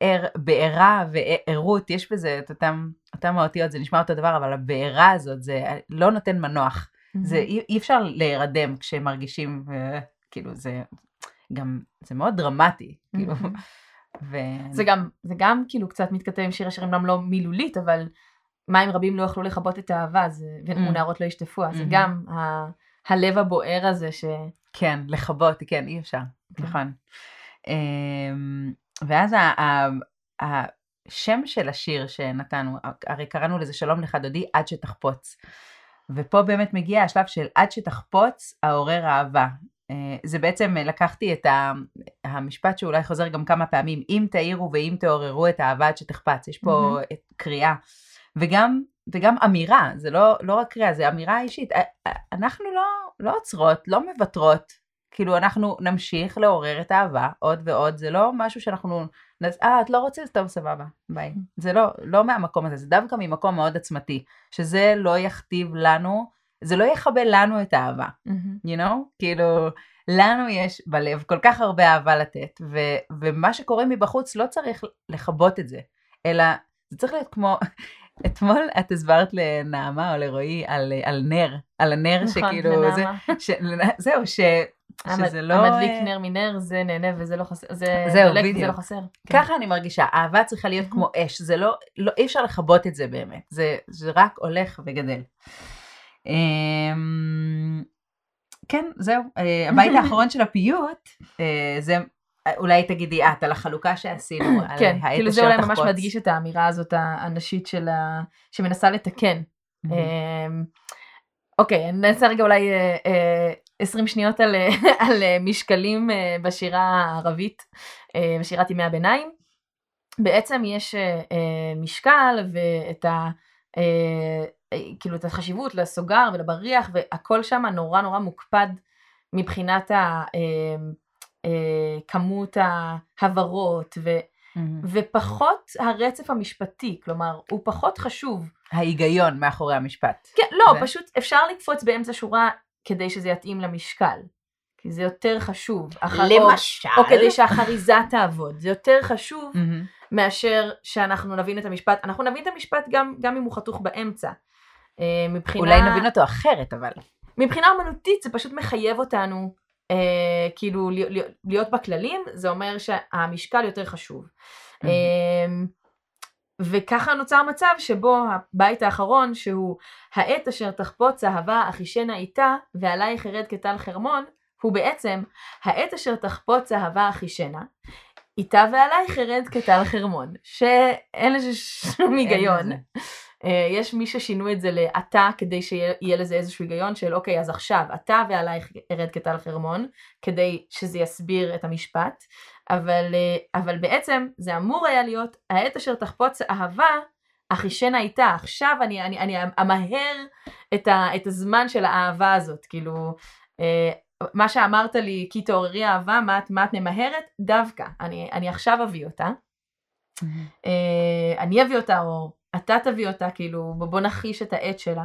ער, בעירה וערות, יש בזה את אותם, אותם האותיות, זה נשמע אותו דבר, אבל הבעירה הזאת, זה לא נותן מנוח. זה אי, אי אפשר להירדם כשמרגישים, ו- כאילו זה גם, זה מאוד דרמטי, כאילו. ו... זה גם, זה גם כאילו קצת מתכתב עם שיר השירים, גם לא מילולית, אבל מים רבים לא יכלו לכבות את האהבה, זה, Mm. ונערות לא ישטפו, אז זה. גם ה, הלב הבוער הזה ש... כן, לכבות, כן, אי אפשר, כן. נכון. אמ, ואז השם של השיר שנתנו, הרי קראנו לזה שלום לך דודי עד שתחפוץ. ופה באמת מגיע השלב של עד שתחפוץ העורר אהבה. אה, זה בעצם אה, לקחתי את המשפט שאולי חוזר גם כמה פעמים, אם תאירו ואם תעוררו את האהבה עד שתחפץ. יש פה את קריאה. וגם, וגם אמירה, זה לא, לא רק קריאה, זה אמירה אישית. אה, אנחנו לא, לא עוצרות, לא מוותרות. כאילו אנחנו נמשיך לעורר את האהבה עוד ועוד, זה לא משהו שאנחנו, נס- אה את לא רוצה, טוב סבבה, ביי. זה לא, לא מהמקום הזה, זה דווקא ממקום מאוד עצמתי, שזה לא יכתיב לנו, זה לא יכבה לנו את האהבה, you know? כאילו, לנו יש בלב כל כך הרבה אהבה לתת, ו- ומה שקורה מבחוץ לא צריך לכבות את זה, אלא זה צריך להיות כמו, אתמול את הסברת לנעמה או לרועי על, על נר, על הנר נכון, שכאילו, זה, לנעמה. ש, לא, ש, שזה לא... המדליק אה, נר מנר זה נהנה וזה לא חסר, זה זהו, דולק וזה בדיוק. לא חסר. כן. ככה אני מרגישה, אהבה צריכה להיות כמו אש, זה לא, לא אי אפשר לכבות את זה באמת, זה, זה רק הולך וגדל. אמ, כן, זהו, אה, הבית האחרון של הפיוט, אה, זה, אולי תגידי את על החלוקה שעשינו, על כן, כאילו זה אולי ממש. מדגיש את האמירה הזאת הנשית של ה... שמנסה לתקן. אמ, אוקיי, אני נעשה רגע אולי 20 שניות על, על אה, משקלים אה, בשירה הערבית, אה, בשירת ימי הביניים. בעצם יש משקל ואת ה... כאילו את החשיבות לסוגר ולבריח והכל שם נורא נורא מוקפד מבחינת כמות ההברות ו, מהמם. ופחות הרצף המשפטי, כלומר הוא פחות חשוב. ההיגיון מאחורי המשפט. כן, לא, זה- פשוט אפשר לקפוץ באמצע שורה כדי שזה יתאים למשקל. כי זה יותר חשוב. אחר- או- למשל. או כדי שהחריזה תעבוד. זה יותר חשוב מהמם. מאשר שאנחנו נבין את המשפט. אנחנו נבין את המשפט גם, גם אם הוא חתוך באמצע. אה, מבחינה, אולי נבין אותו אחרת, אבל. מבחינה אומנותית זה פשוט מחייב אותנו אה, כאילו להיות, בכללים, זה אומר שהמשקל יותר חשוב. Mhm. אה, וככה נוצר מצב שבו הבית האחרון שהוא העת אשר תחפוץ אהבה אחישנה איתה ועלייך ארד כטל חרמון הוא בעצם העת אשר תחפוץ אהבה אחישנה איתה ועלייך ארד כטל חרמון שאין לזה שום היגיון. אה, יש מי ששינו את זה לאתה כדי שיהיה לזה איזשהו היגיון של אוקיי אז עכשיו אתה ועלייך ארד כטל חרמון כדי שזה יסביר את המשפט אבל, אה, אבל בעצם זה אמור היה להיות העת אשר תחפוץ אהבה אחישנה איתה עכשיו אני, אני, אני אמהר את, ה, את הזמן של האהבה הזאת כאילו אה, מה שאמרת לי, כי תעוררי אהבה, מה, את- מה את ממהרת? דווקא, אני, אני עכשיו אביא אותה. אה, אני אביא אותה, או אתה תביא אותה, כאילו, בוא נכחיש את העט שלה.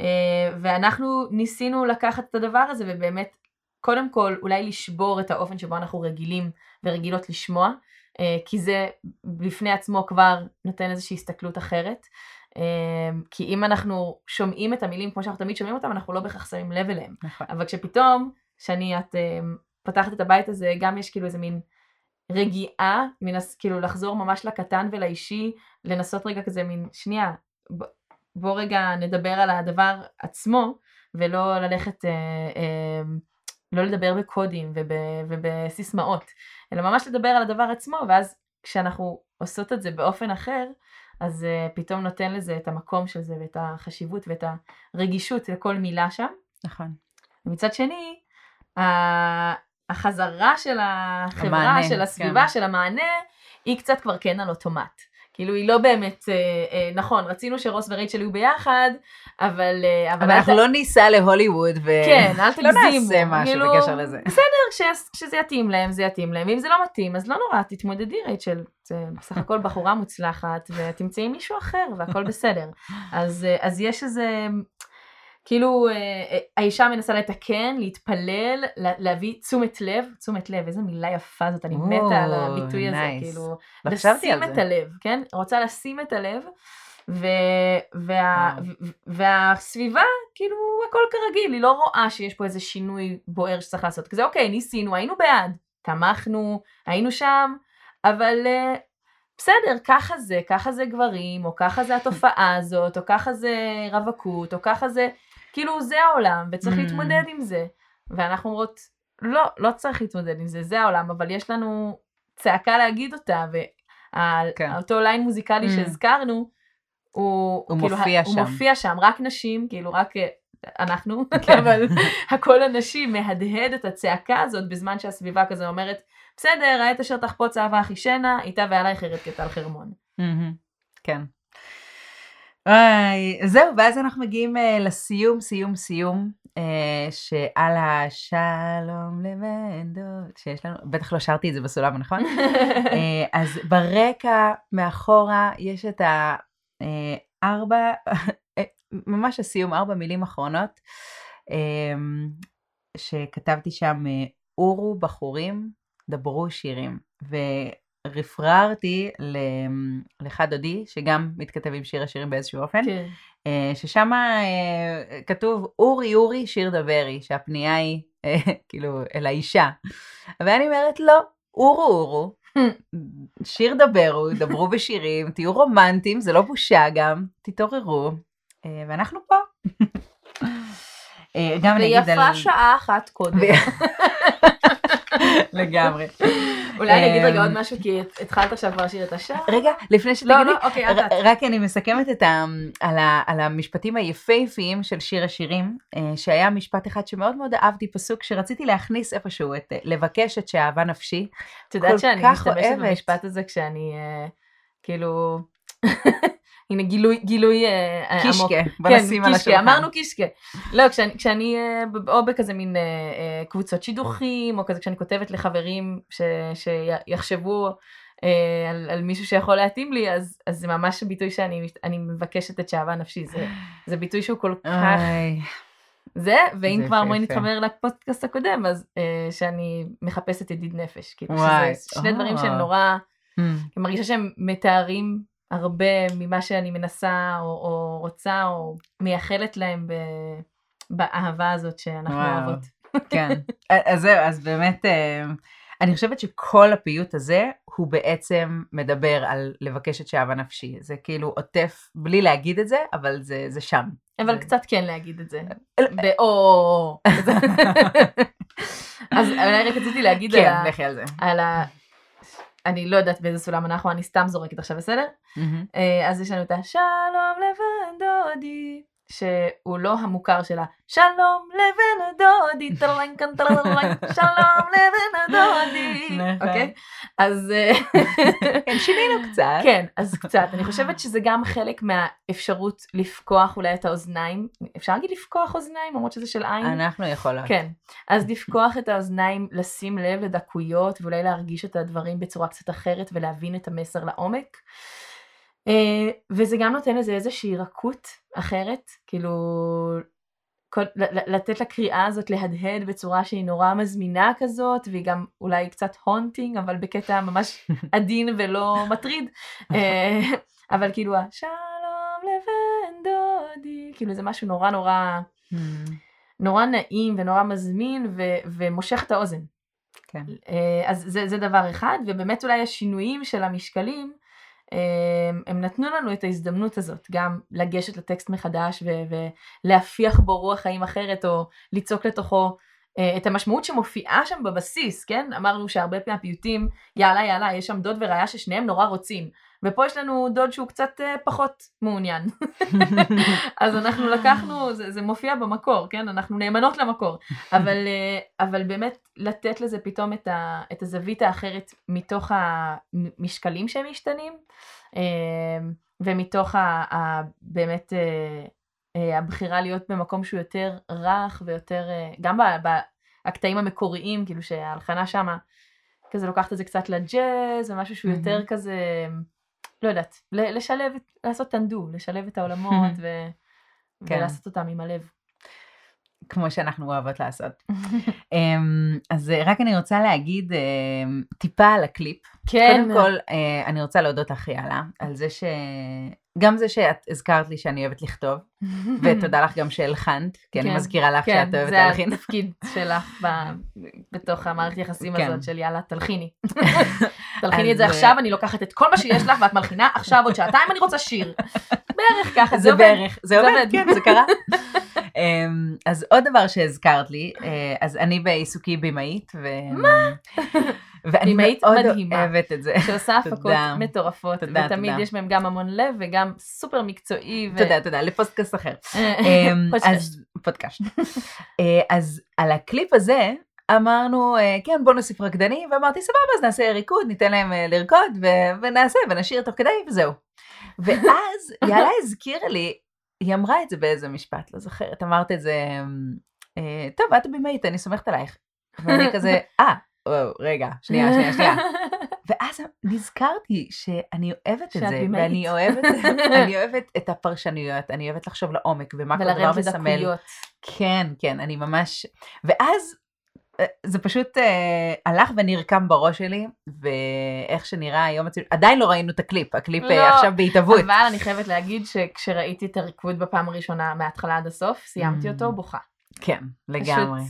אה, ואנחנו ניסינו לקחת את הדבר הזה, ובאמת, קודם כל, אולי לשבור את האופן שבו אנחנו רגילים ורגילות לשמוע, אה, כי זה בפני עצמו כבר נותן איזושהי הסתכלות אחרת. אה, כי אם אנחנו שומעים את המילים כמו שאנחנו תמיד שומעים אותם, אנחנו לא בהכרח שמים לב אליהם. נכון. אבל כשפתאום, שאני, את פתחת את הבית הזה, גם יש כאילו איזה מין רגיעה, מנס, כאילו לחזור ממש לקטן ולאישי, לנסות רגע כזה מין, שנייה, ב, בוא רגע נדבר על הדבר עצמו, ולא ללכת, אה, אה, לא לדבר בקודים וב, ובסיסמאות, אלא ממש לדבר על הדבר עצמו, ואז כשאנחנו עושות את זה באופן אחר, אז uh, פתאום נותן לזה את המקום של זה ואת החשיבות ואת הרגישות לכל מילה שם. נכון. ומצד שני, ה- החזרה של החברה, המענה, של הסביבה, כן. של המענה, היא קצת כבר כן על אוטומט. כאילו היא לא באמת, אה, אה, נכון, רצינו שרוס ורייצ'ל יהיו ביחד, אבל... אה, אבל אל אנחנו ת- לא ניסע להוליווד ו... כן, אל לא תגזימו. נעשה משהו כאילו, בקשר לזה. בסדר, כש- כשזה יתאים להם, זה יתאים להם, ואם זה לא מתאים, אז לא נורא, תתמודדי רייצ'ל. זה בסך הכל בחורה מוצלחת, ותמצאי מישהו אחר, והכל בסדר. אז, אה, אז יש איזה, כאילו, אה, אה, האישה מנסה לתקן, להתפלל, לה- להביא תשומת לב, תשומת לב, איזה מילה יפה זאת, אני או, מתה על הביטוי הזה. כאילו, לשים את זה. הלב, כן? רוצה לשים את הלב, ו... וה... וואו. ו- והסביבה, כאילו, הכל כרגיל, היא לא רואה שיש פה איזה שינוי בוער שצריך לעשות. כזה, אוקיי, ניסינו, היינו בעד, תמכנו, היינו שם, אבל בסדר, ככה זה, ככה זה גברים, או ככה זה התופעה הזאת, או ככה זה רווקות, או ככה זה, כאילו, זה העולם, וצריך Mm. להתמודד עם זה. ואנחנו אומרות, לא, לא צריך להתמודד עם זה, זה העולם, אבל יש לנו צעקה להגיד אותה, כן. ואותו ליין מוזיקלי Mm. שהזכרנו, הוא, הוא כאילו, מופיע הוא. מופיע שם, רק נשים, כאילו רק אה, אנחנו, כן. אבל הקול הנשי מהדהד את הצעקה הזאת בזמן שהסביבה כזה אומרת, בסדר, העת אשר תחפוץ אהבה אחישנה, איתה ועלייך ארד כטל חרמון. מהמם, כן. וואי, זהו, ואז אנחנו מגיעים אה, לסיום, סיום, סיום, אה, שעל השלום לבן דוד, שיש לנו, בטח לא שרתי את זה בסולם, נכון? אה, אז ברקע, מאחורה, יש את הארבע, אה, ממש הסיום, ארבע מילים אחרונות, אה, שכתבתי שם, אורו בחורים, דברו שירים. ורפררתי ל- לחד דודי, שגם מתכתב עם שיר השירים באיזשהו אופן, כן. אה, ששם כתוב אורי אורי שיר דברי, שהפנייה היא אה, כאילו אל האישה. ואני אומרת לא, אורו אורו, שיר דברו, דברו בשירים, תהיו רומנטיים, זה לא בושה גם, תתעוררו, אה, ואנחנו פה. אה, גם אני אגיד על... ויפה שעה אחת קודם. לגמרי. אולי אני אגיד רגע אמ, עוד משהו, כי התחלת עכשיו כבר לשיר את השעה. רגע, לפני לא, שתגידי, לא, אוקיי. רק אני מסכמת את ה, על, המשפטים היפהפיים של שיר השירים, אה, שהיה משפט אחד שמאוד מאוד אהבתי, פסוק שרציתי להכניס איפשהו, את אה, לבקש את שאהבה נפשי. את יודעת שאני משתמשת. במשפט הזה כשאני, אה, כאילו, הנה גילוי, גילוי אה, עמוק. קישקה, בוא כן, נשים על קישקה, השולחן. אמרנו קישקה. לא, כשאני, כשאני אה, או בכזה מין אה, אה, קבוצות שידוכים, או כזה כשאני כותבת לחברים ש, שיחשבו אה, על, על מישהו שיכול להתאים לי, אז, אז זה ממש ביטוי שאני אני מבקשת את שאהבה נפשי. זה, זה ביטוי שהוא כל כך זה, ואם זה כבר בואי. נתחבר לפודקאסט הקודם, אז אה, שאני מחפשת ידיד נפש. כאילו, וואי, שזה שני אה. דברים שהם נורא, Hmm, אני מרגישה שהם מתארים הרבה ממה שאני מנסה או, או רוצה או מייחלת להם ב, באהבה הזאת שאנחנו וואו. אוהבות. כן, אז זהו, אז באמת, אה, אני חושבת שכל הפיוט הזה, הוא בעצם מדבר על לבקש את שאהבה נפשי. זה כאילו עוטף, בלי להגיד את זה, אבל זה, זה שם. אבל זה- קצת כן להגיד את זה. אל- באו. אז אולי רק רציתי להגיד על כן, ה... על זה. על ה... אני לא יודעת באיזה סולם אנחנו, אני סתם זורקת עכשיו, בסדר? אה, אז יש לנו את השלום לבן דודי, שהוא לא המוכר שלה. שלום לבן הדודי, טרלנקן טרלנק, שלום לבן הדודי. נכון. אוקיי? אז... אה, כן, שינינו קצת. כן, אז קצת. אני חושבת שזה גם חלק מהאפשרות לפקוח אולי את האוזניים. אפשר להגיד לפקוח אוזניים, למרות שזה של עין? אנחנו יכולות. כן, אז לפקוח את האוזניים, לשים לב לדקויות ואולי להרגיש את הדברים בצורה קצת אחרת ולהבין את המסר לעומק. אה, וזה גם נותן לזה איזושהי רכות אחרת, כאילו לתת לקריאה הזאת להדהד בצורה שהיא נורא מזמינה כזאת, והיא גם אולי קצת הונטינג, אבל בקטע ממש עדין ולא מטריד. אה, אבל כאילו, שלום לבן דודי, כאילו זה משהו נורא נורא... Hmm, נורא נעים ונורא מזמין ו- ומושך את האוזן. כן. אה, אז זה, זה דבר אחד, ובאמת אולי השינויים של המשקלים, הם נתנו לנו את ההזדמנות הזאת, גם לגשת לטקסט מחדש ולהפיח בו רוח חיים אחרת, או ליצוק לתוכו את המשמעות שמופיעה שם בבסיס, כן? אמרנו שהרבה מהפיוטים, יאללה יאללה, יש שם דוד ורעיה ששניהם נורא רוצים. ופה יש לנו דוד שהוא קצת אה, פחות מעוניין. אז אנחנו לקחנו, זה, זה מופיע במקור, כן? אנחנו נאמנות למקור. אבל, אה, אבל באמת לתת לזה פתאום את, ה, את הזווית האחרת מתוך המשקלים שהם משתנים, אה, ומתוך ה, ה, באמת אה, אה, הבחירה להיות במקום שהוא יותר רך ויותר, אה, גם בקטעים המקוריים, כאילו שההלחנה שמה, כזה לוקחת את זה קצת לג'אז, ומשהו שהוא יותר מהמם. כזה, לא יודעת, לשלב, לעשות טנדו, לשלב את העולמות ו... כן. ולעשות אותם עם הלב. כמו שאנחנו אוהבות לעשות. אמ, אז אה, רק אני רוצה להגיד אמ, טיפה על הקליפ. כן, קודם כל, אה, אני רוצה להודות לך, יאללה, על זה ש... גם זה שאת הזכרת לי שאני אוהבת לכתוב, ותודה לך גם שהלחנת, כי אני כן, מזכירה לך כן, שאת אוהבת זה להלחין. התפקיד שלך ב- בתוך המערכת יחסים כן. הזאת של יאללה, תלחיני. תלחיני את זה עכשיו, אני לוקחת את כל מה שיש לך ואת מלחינה עכשיו עוד שעתיים אני רוצה שיר. בערך ככה, זה זה עובד. בערך, זה עובד, עובד. כן, זה קרה. אמ, אז עוד דבר שהזכרת לי, אה, אז אני בעיסוקי במאית, ו... ואני מאוד מדהימה. אוהבת את זה. שעושה הפקות. מטורפות, תודה, ותמיד תודה. יש בהם גם המון לב וגם סופר מקצועי. ו- תודה, תודה, לפודקאסט אחר. אה, אמ. אז פודקאסט. אה, אז על הקליפ הזה אמרנו, אה, כן, בוא נוסיף רקדנים, ואמרתי, סבבה, אז נעשה ריקוד, ניתן להם לרקוד, ו- ונעשה, ונשאיר תוך כדי, וזהו. ואז יאללה הזכירה לי, היא אמרה את זה באיזה משפט, לא זוכרת, אמרת את זה, אה, טוב, את במאית, אני סומכת עלייך. ואני כזה, אה, רגע, שנייה, שנייה, שנייה. ואז נזכרתי שאני אוהבת את זה. ואני אוהבת, אני אוהבת את הפרשנויות, אני אוהבת לחשוב לעומק, ומה כל דבר ולרדת מסמל. לדקויות. כן, כן, אני ממש... ואז אה, זה פשוט אה, הלך ונרקם בראש שלי, ואיך שנראה היום עדיין לא ראינו את הקליפ, הקליפ אה, לא, עכשיו בהתהוות. אבל אני חייבת להגיד שכשראיתי את הריקוד בפעם הראשונה מההתחלה עד הסוף, סיימתי Mm. אותו בוכה. כן, לגמרי.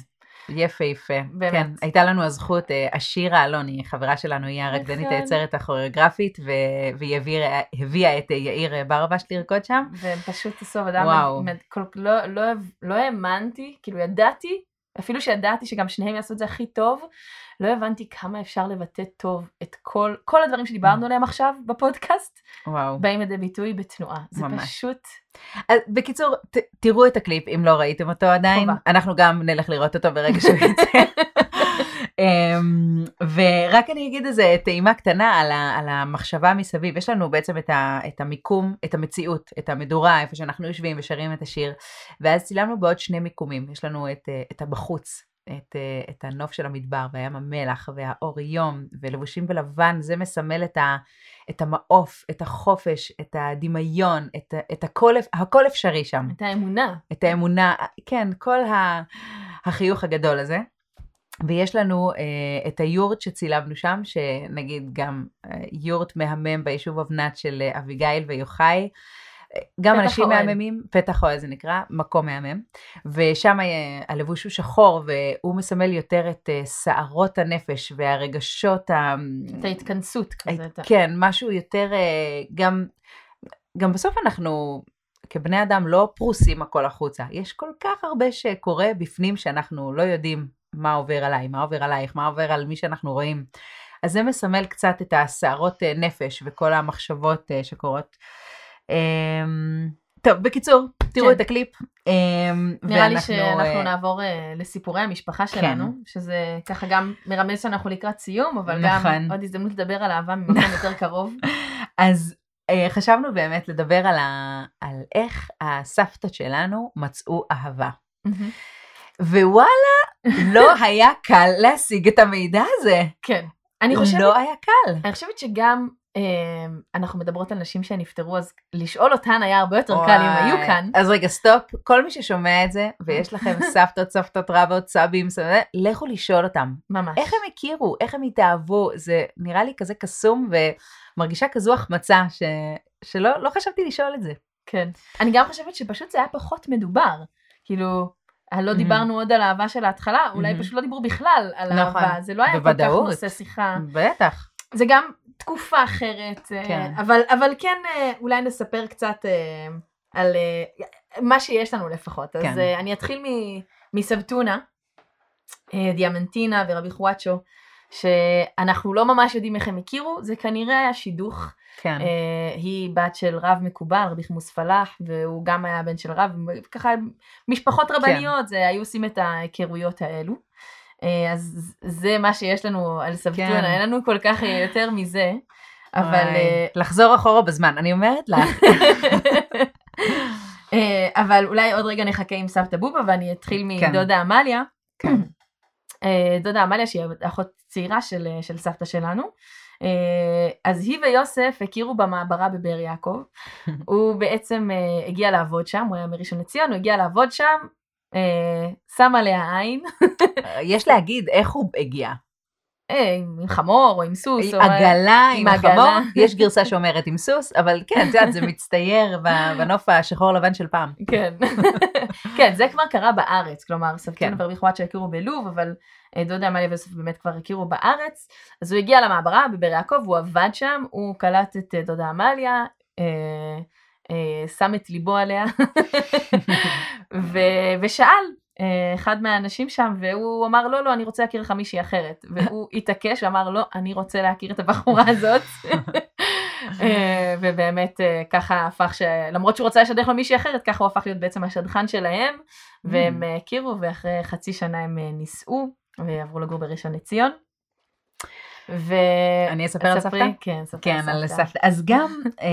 יפהפה. באמת. כן, הייתה לנו הזכות, אה, השירה אלוני, חברה שלנו, היא הרקדנית נכון. היצרת הכוריאוגרפית, ו- והיא העבירה- הביאה את אה, יאיר אה, ברבש לרקוד שם. והם פשוט עשו עבודה וואו. מדהימה. כל- לא- לא- לא האמנתי, כאילו ידעתי, אפילו שידעתי שגם שניהם יעשו את זה הכי טוב, לא הבנתי כמה אפשר לבטא טוב את כל, כל הדברים Mm. שדיברנו עליהם עכשיו בפודקאסט, וואו. באים לידי ביטוי בתנועה. זה ממש. פשוט, אז בקיצור, ת, תראו את הקליפ אם לא ראיתם אותו עדיין. חובה. אנחנו גם נלך לראות אותו ברגע שהוא יצא. אמ, ורק אני אגיד איזה טעימה קטנה על, ה, על המחשבה מסביב. יש לנו בעצם את, ה, את המיקום, את המציאות, את המדורה, איפה שאנחנו יושבים ושרים את השיר. ואז צילמנו בעוד שני מיקומים. יש לנו את, אה, את הבחוץ. את, אה, את הנוף של המדבר וים המלח והאור יום ולבושים בלבן, זה מסמל את, ה, את המעוף, את החופש, את הדמיון, את, את הכל, הכל אפשרי שם. את האמונה. את האמונה, כן, כל ה, החיוך הגדול הזה. ויש לנו אה, את היורט שצילמנו שם, שנגיד גם אה, יורט מהמם ביישוב אבנת של אה, אביגיל ויוחאי. גם אנשים אוהל. מהממים, פתח אוהל זה נקרא, מקום מהמם. ושם הלבוש הוא שחור, והוא מסמל יותר את סערות הנפש והרגשות ה... את ההתכנסות כזה. את כן, משהו יותר, גם, גם בסוף אנחנו כבני אדם לא פרוסים הכל החוצה. יש כל כך הרבה שקורה בפנים שאנחנו לא יודעים מה עובר עליי, מה עובר עלייך, מה עובר על מי שאנחנו רואים. אז זה מסמל קצת את הסערות אה, נפש וכל המחשבות אה, שקורות. אמ, טוב, בקיצור, תראו כן. את הקליפ. אמ, נראה לי שאנחנו אה, נעבור לסיפורי המשפחה כן. שלנו, שזה ככה גם מרמז שאנחנו לקראת סיום, אבל נכון. גם עוד הזדמנות לדבר על אהבה ממקום יותר קרוב. אז חשבנו באמת לדבר על, ה... על איך הסבתות שלנו מצאו אהבה. ווואלה, לא היה קל להשיג את המידע הזה. כן. אני חושבת, לא היה קל. אני חושבת שגם אה, אנחנו מדברות על נשים שנפטרו, אז לשאול אותן היה הרבה יותר קל אם וואי. היו כאן. אז רגע, סטופ. כל מי ששומע את זה, ויש לכם סבתות, סבתות רבות, סבים, סבתות, לכו לשאול אותם. ממש. איך הם הכירו? איך הם התאהבו? זה נראה לי כזה קסום, ומרגישה כזו החמצה, ש... שלא לא חשבתי לשאול את זה. כן. אני גם חושבת שפשוט זה היה פחות מדובר. כאילו, לא מהמם. דיברנו עוד על אהבה של ההתחלה, אולי מהמם. פשוט לא דיברו בכלל על נכון. אהבה, זה לא היה כל כך. נושא שיחה. בטח. זה גם תקופה אחרת, אה, כן. אבל, אבל כן אה, אולי נספר קצת אה, על אה, מה שיש לנו לפחות. אז כן. אה, אני אתחיל מ- מסבתונה, אה, דיאמנטינה ורבי חואצ'ו, שאנחנו לא ממש יודעים איך הם הכירו, זה כנראה היה שידוך. כן. אה, היא בת של רב מקובל, רבי חמוס פלאח, והוא גם היה בן של רב, ככה משפחות כן. רבניות, זה, היו עושים את ההיכרויות האלו. אה, אז זה מה שיש לנו על סבתונה, כן. אין לנו כל כך אה, יותר מזה, אבל... אה, לחזור אחורה בזמן, אני אומרת לך. אה, אבל אולי עוד רגע נחכה עם סבתא בובה ואני אתחיל כן. מדודה עמליה. כן. דודה עמליה שהיא אחות צעירה של, של סבתא שלנו. אה, אז היא ויוסף הכירו במעברה בבאר יעקב. הוא בעצם אה, הגיע לעבוד שם, הוא היה מראשון לציון, הוא הגיע לעבוד שם, אה, שם עליה עין, יש להגיד איך הוא הגיע. עם חמור או עם סוס. עגלה עם. החמור, יש גרסה שאומרת עם סוס, אבל כן, את יודעת, זה מצטייר בנוף השחור לבן של פעם. כן, כן, זה כבר קרה בארץ, כלומר, סבתונה כן. ורבי חואצ'ה הכירו בלוב, אבל דודה עמליה ויוסף באמת כבר הכירו בארץ, אז הוא הגיע למעברה בבאר יעקב, הוא עבד שם, הוא קלט את אה, דודה עמליה, אה, אה, שם את ליבו עליה, ו- ושאל אה, אחד מהאנשים שם, והוא אמר, לא, לא, אני רוצה להכיר לך מישהי אחרת, והוא התעקש ואמר, לא, אני רוצה להכיר את הבחורה הזאת. אה, ובאמת אה, ככה הפך, ש... למרות שהוא רצה לשדך לו מישהי אחרת, ככה הוא הפך להיות בעצם השדכן שלהם, והם אה, הכירו, ואחרי חצי שנה הם אה, נישאו, ועברו לגור בראשון לציון. ו... אני אספר על סבתא? כן, ספרי כן, על סבתא. אז גם אה,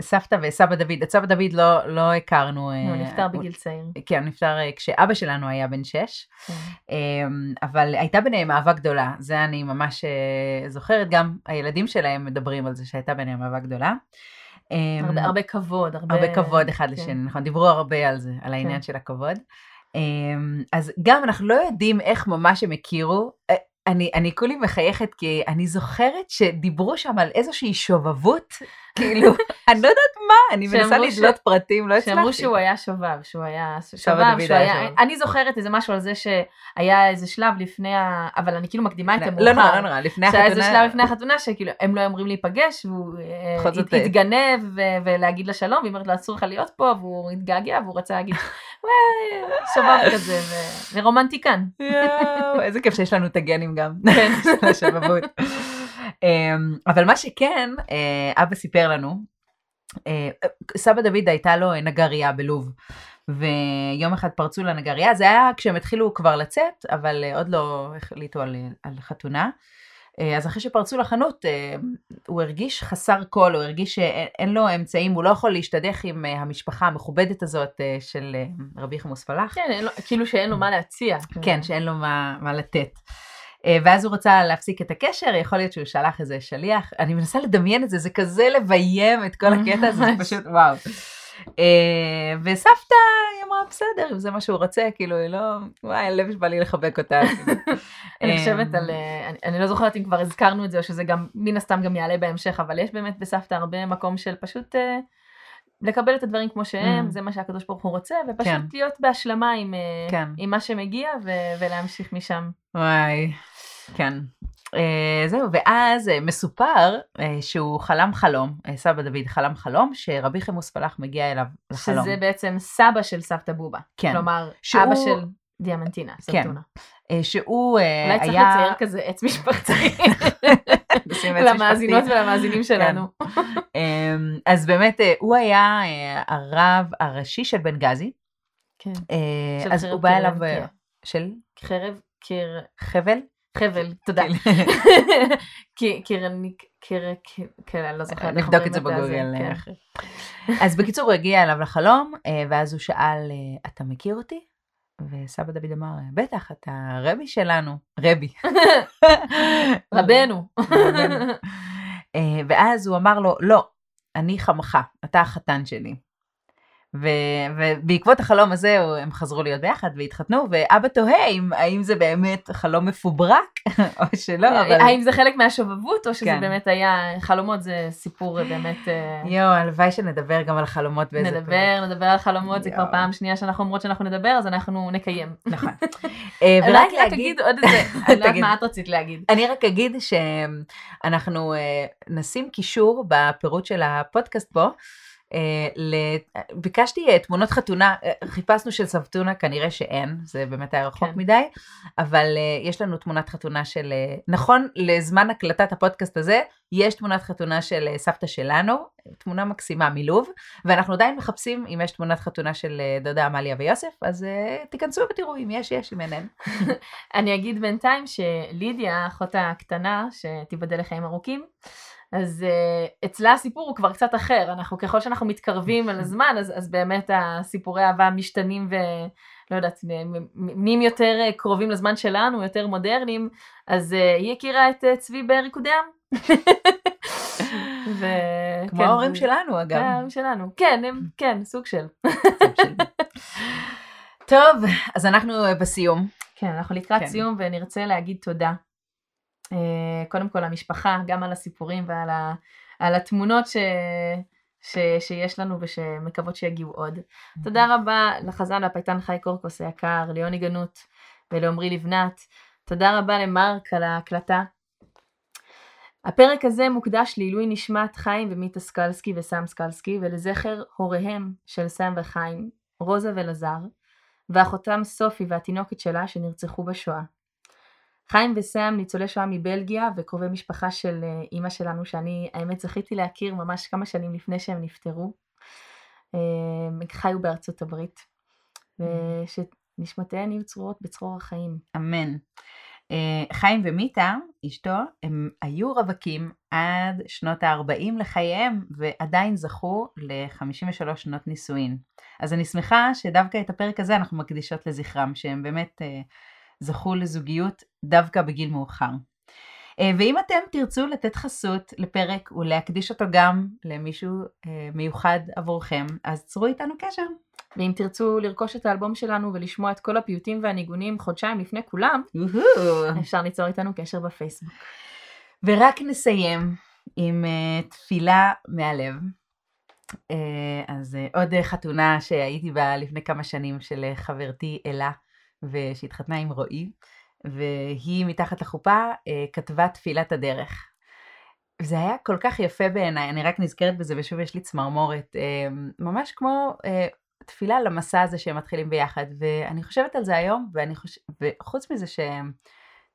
סבתא וסבא דוד, את סבא דוד לא לא הכרנו. אה, הוא נפטר בגיל צעיר. כן, הוא נפטר אה, כשאבא שלנו היה בן שש. כן. אמ, אבל הייתה ביניהם אהבה גדולה, זה אני ממש אה, זוכרת, גם הילדים שלהם מדברים על זה שהייתה ביניהם אהבה גדולה. אמ, הרבה- הרבה כבוד, הרבה... הרבה כבוד אחד כן. לשני, נכון, דיברו הרבה על זה, על העניין של הכבוד. אמ, אז גם אנחנו לא יודעים איך ממש הם הכירו. אה, אני, אני כולי מחייכת כי אני זוכרת שדיברו שם על איזושהי שובבות, כאילו, אני לא יודעת מה, אני מנסה שאמרו ש- לדלות פרטים, לא הצלחתי. שאמרו שהוא היה שובב, שהוא היה שובב, שהוא היה... שובב. אני זוכרת איזה משהו על זה שהיה איזה שלב לפני ה... אבל אני כאילו מקדימה את המאוחר. לא נורא, לא נורא, לפני שהיה איזה החתונה. שלב לפני החתונה שכאילו הם לא אמורים להיפגש והוא אה, הת- התגנב ו- ולהגיד לה שלום והיא אומרת לו אסור לך להיות פה והוא התגעגע והוא רצה להגיד "וואי, שובב כזה ורומנטיקן. יואו, איזה כיף שיש לנו את הגנים גם, כן. של השבבות. אמ, אבל מה שכן, אה, אבא סיפר לנו, אה, סבא דוד הייתה לו נגרייה בלוב, ויום אחד פרצו לנגרייה, זה היה כשהם התחילו כבר לצאת, אבל אה, עוד לא החליטו על, על חתונה. אה, אז אחרי שפרצו לחנות, אה, הוא הרגיש חסר כל, הוא הרגיש שאין אין לו אמצעים, הוא לא יכול להשתדך עם אה, המשפחה המכובדת הזאת של רבי חמוס פלאח. כן, לו- כאילו שאין לו מה להציע. כן, שאין לו מה, מה לתת. ואז הוא רצה להפסיק את הקשר, יכול להיות שהוא שלח איזה שליח, אני מנסה לדמיין את זה, זה כזה לביים את כל הקטע הזה, זה. פשוט וואו. אה, וסבתא, היא אמרה, בסדר, אם זה מה שהוא רוצה, כאילו, היא לא, וואי, הלב שבא לי לחבק אותה. כאילו. אני חושבת אה, על, אה, אני- לא זוכרת אם כבר הזכרנו את זה או שזה גם מן הסתם גם יעלה בהמשך, אבל יש באמת בסבתא הרבה מקום של פשוט אה, לקבל את הדברים כמו שהם, Mm. זה מה שהקדוש ברוך הוא רוצה, ופשוט כן. להיות בהשלמה עם, כן. עם מה שמגיע ו- ולהמשיך משם. וואי, כן. Uh, זהו, ואז uh, מסופר uh, שהוא חלם חלום, סבא דוד חלם חלום, שרבי חמוס פלאח מגיע אליו לחלום. שזה בעצם סבא של סבתא בובה. כן. כלומר, שהוא- אבא של דיאמנטינה, כן. סבתונה. אה, שהוא אה, אולי צריך היה... לצייר כזה עץ משפחתי למאזינות. ולמאזינים שלנו. אמ, אז באמת אה, הוא היה אה, הרב הראשי של בנגזי, כן. אה, של אז הוא בא אליו, אה, כן. של חרב, קיר, חבל? חבל, תודה. כן. קיר- קירניק, קיר, קיר- כן, אני לא זוכרת. איך נבדוק את זה בגוגל. כן. אה. אז בקיצור הוא הגיע אליו לחלום, אה, ואז הוא שאל, אה, אתה מכיר אותי? וסבא דוד אמר, בטח, אתה רבי שלנו, רבי. רבנו. אה, ואז הוא אמר לו, לא, אני חמך, אתה החתן שלי. ו- ובעקבות החלום הזה הם חזרו להיות ביחד והתחתנו, ואבא תוהה אם, האם זה באמת חלום מפוברק או שלא, אבל... האם זה חלק מהשובבות, או שזה כן. באמת היה, חלומות זה סיפור באמת... אה, יואו, הלוואי שנדבר גם על חלומות באיזה פרק. נדבר, נדבר על חלומות, זה כבר. פעם שנייה שאנחנו אומרות שאנחנו נדבר, אז אנחנו נקיים. נכון. אה, רק ורק רק להגיד, תגיד עוד איזה, אני לא יודעת. מה את רצית להגיד. אני רק אגיד שאנחנו אה, נשים קישור בפירוט של הפודקאסט פה. אה, ל- ביקשתי אה, תמונות חתונה, אה, חיפשנו של סבתונה, כנראה שאין, זה באמת היה רחוק כן. מדי, אבל אה, יש לנו תמונת חתונה של, אה, נכון לזמן הקלטת הפודקאסט הזה, יש תמונת חתונה של אה, סבתא שלנו, תמונה מקסימה מלוב, ואנחנו עדיין מחפשים אם יש תמונת חתונה של אה, דודה עמליה ויוסף, אז אה, תיכנסו ותראו אם יש, יש, אם אין, אין. אני אגיד בינתיים שלידיה, האחות הקטנה, שתיבדל לחיים ארוכים, אז uh, אצלה הסיפור הוא כבר קצת אחר, אנחנו ככל שאנחנו מתקרבים על הזמן, אז, אז באמת הסיפורי אהבה משתנים ולא יודעת, נ- נ- נהיים יותר אה, קרובים לזמן שלנו, יותר מודרניים, אז uh, היא הכירה את uh, צבי בריקודי עם. ו... כמו כן, ההורים זה- שלנו אגב. ההורים שלנו. כן, הם, כן, סוג של. טוב, אז אנחנו אה, בסיום. כן, אנחנו לקראת כן. סיום ונרצה להגיד תודה. אה, קודם כל למשפחה, גם על הסיפורים ועל ה, על התמונות ש, ש, שיש לנו ושמקוות שיגיעו עוד. תודה רבה לחזן והפייטן חי קורקוס היקר, ליוני גנות ולעמרי לבנת. תודה רבה למרק על ההקלטה. הפרק הזה מוקדש לעילוי נשמת חיים ומיטה סקלסקי וסם סקלסקי ולזכר הוריהם של סם וחיים, רוזה ולזר, ואחותם סופי והתינוקת שלה שנרצחו בשואה. חיים וסם ניצולי שואה מבלגיה וקרובי משפחה של אה, אימא שלנו שאני האמת זכיתי להכיר ממש כמה שנים לפני שהם נפטרו. אה, הם חיו בארצות הברית. ושנשמותיהן יהיו צרורות בצרור החיים. אמן. אה, חיים ומיטה, אשתו, הם היו רווקים עד שנות ה-40 לחייהם, ועדיין זכו ל-53 שנות נישואין. אז אני שמחה שדווקא את הפרק הזה אנחנו מקדישות לזכרם, שהם באמת זכו לזוגיות דווקא בגיל מאוחר. אה, ואם אתם תרצו לתת חסות לפרק ולהקדיש אותו גם למישהו אה, מיוחד עבורכם, אז צרו איתנו קשר. ואם תרצו לרכוש את האלבום שלנו ולשמוע את כל הפיוטים והניגונים חודשיים לפני כולם. אפשר ליצור איתנו קשר בפייסבוק. ורק נסיים עם uh, תפילה מהלב. אז עוד חתונה שהייתי בה לפני כמה שנים של חברתי אלה, ושהתחתנה עם רועי, והיא מתחת לחופה uh, כתבה תפילת הדרך. זה היה כל כך יפה בעיניי, אני רק נזכרת בזה ושוב יש לי צמרמורת, uh, ממש כמו uh, תפילה למסע הזה שהם מתחילים ביחד, ואני חושבת על זה היום, ואני חוש... וחוץ מזה שהם...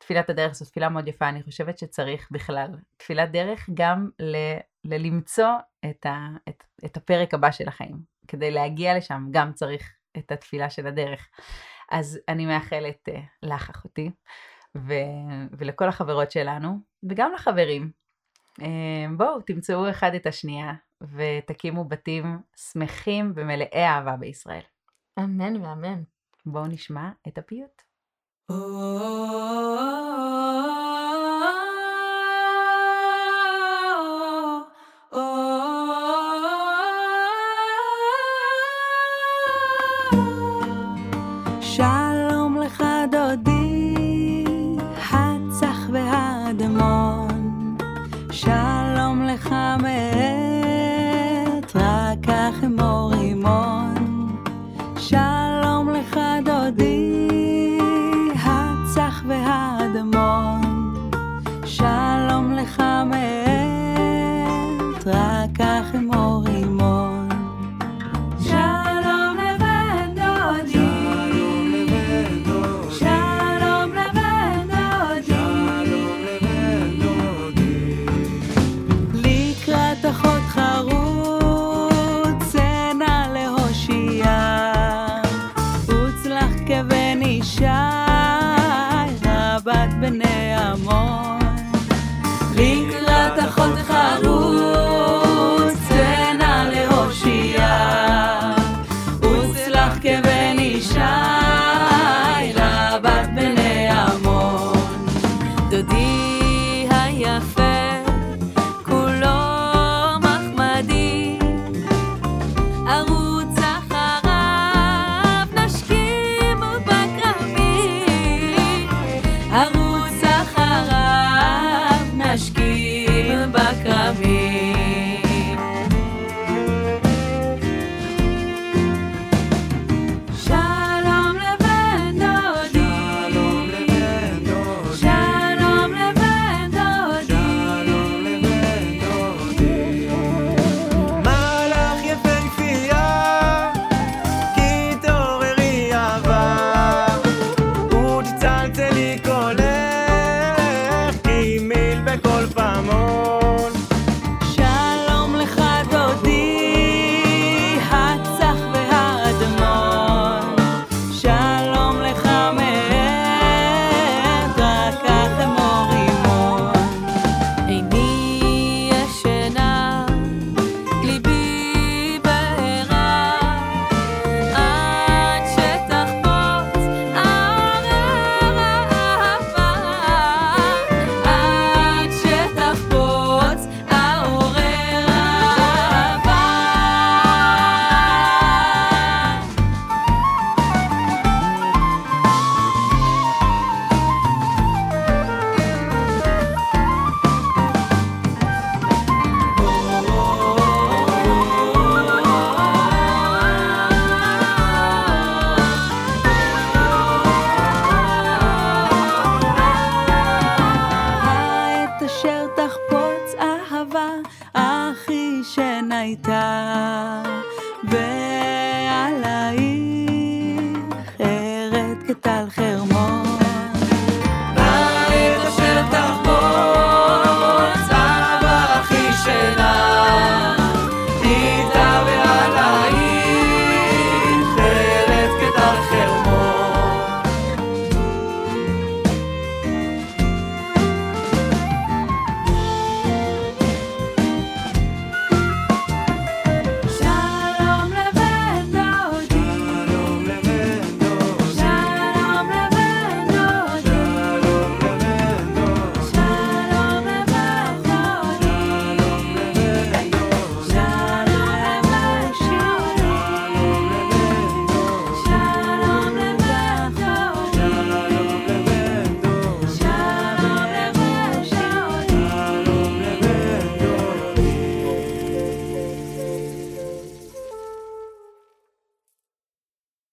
תפילת הדרך זו תפילה מאוד יפה, אני חושבת שצריך בכלל תפילת דרך גם ל, ללמצוא את, ה, את, את הפרק הבא של החיים. כדי להגיע לשם גם צריך את התפילה של הדרך. אז אני מאחלת uh, לך אחותי ו, ולכל החברות שלנו וגם לחברים. Uh, בואו תמצאו אחד את השנייה ותקימו בתים שמחים ומלאי אהבה בישראל. אמן ואמן. בואו נשמע את הפיוט. שלום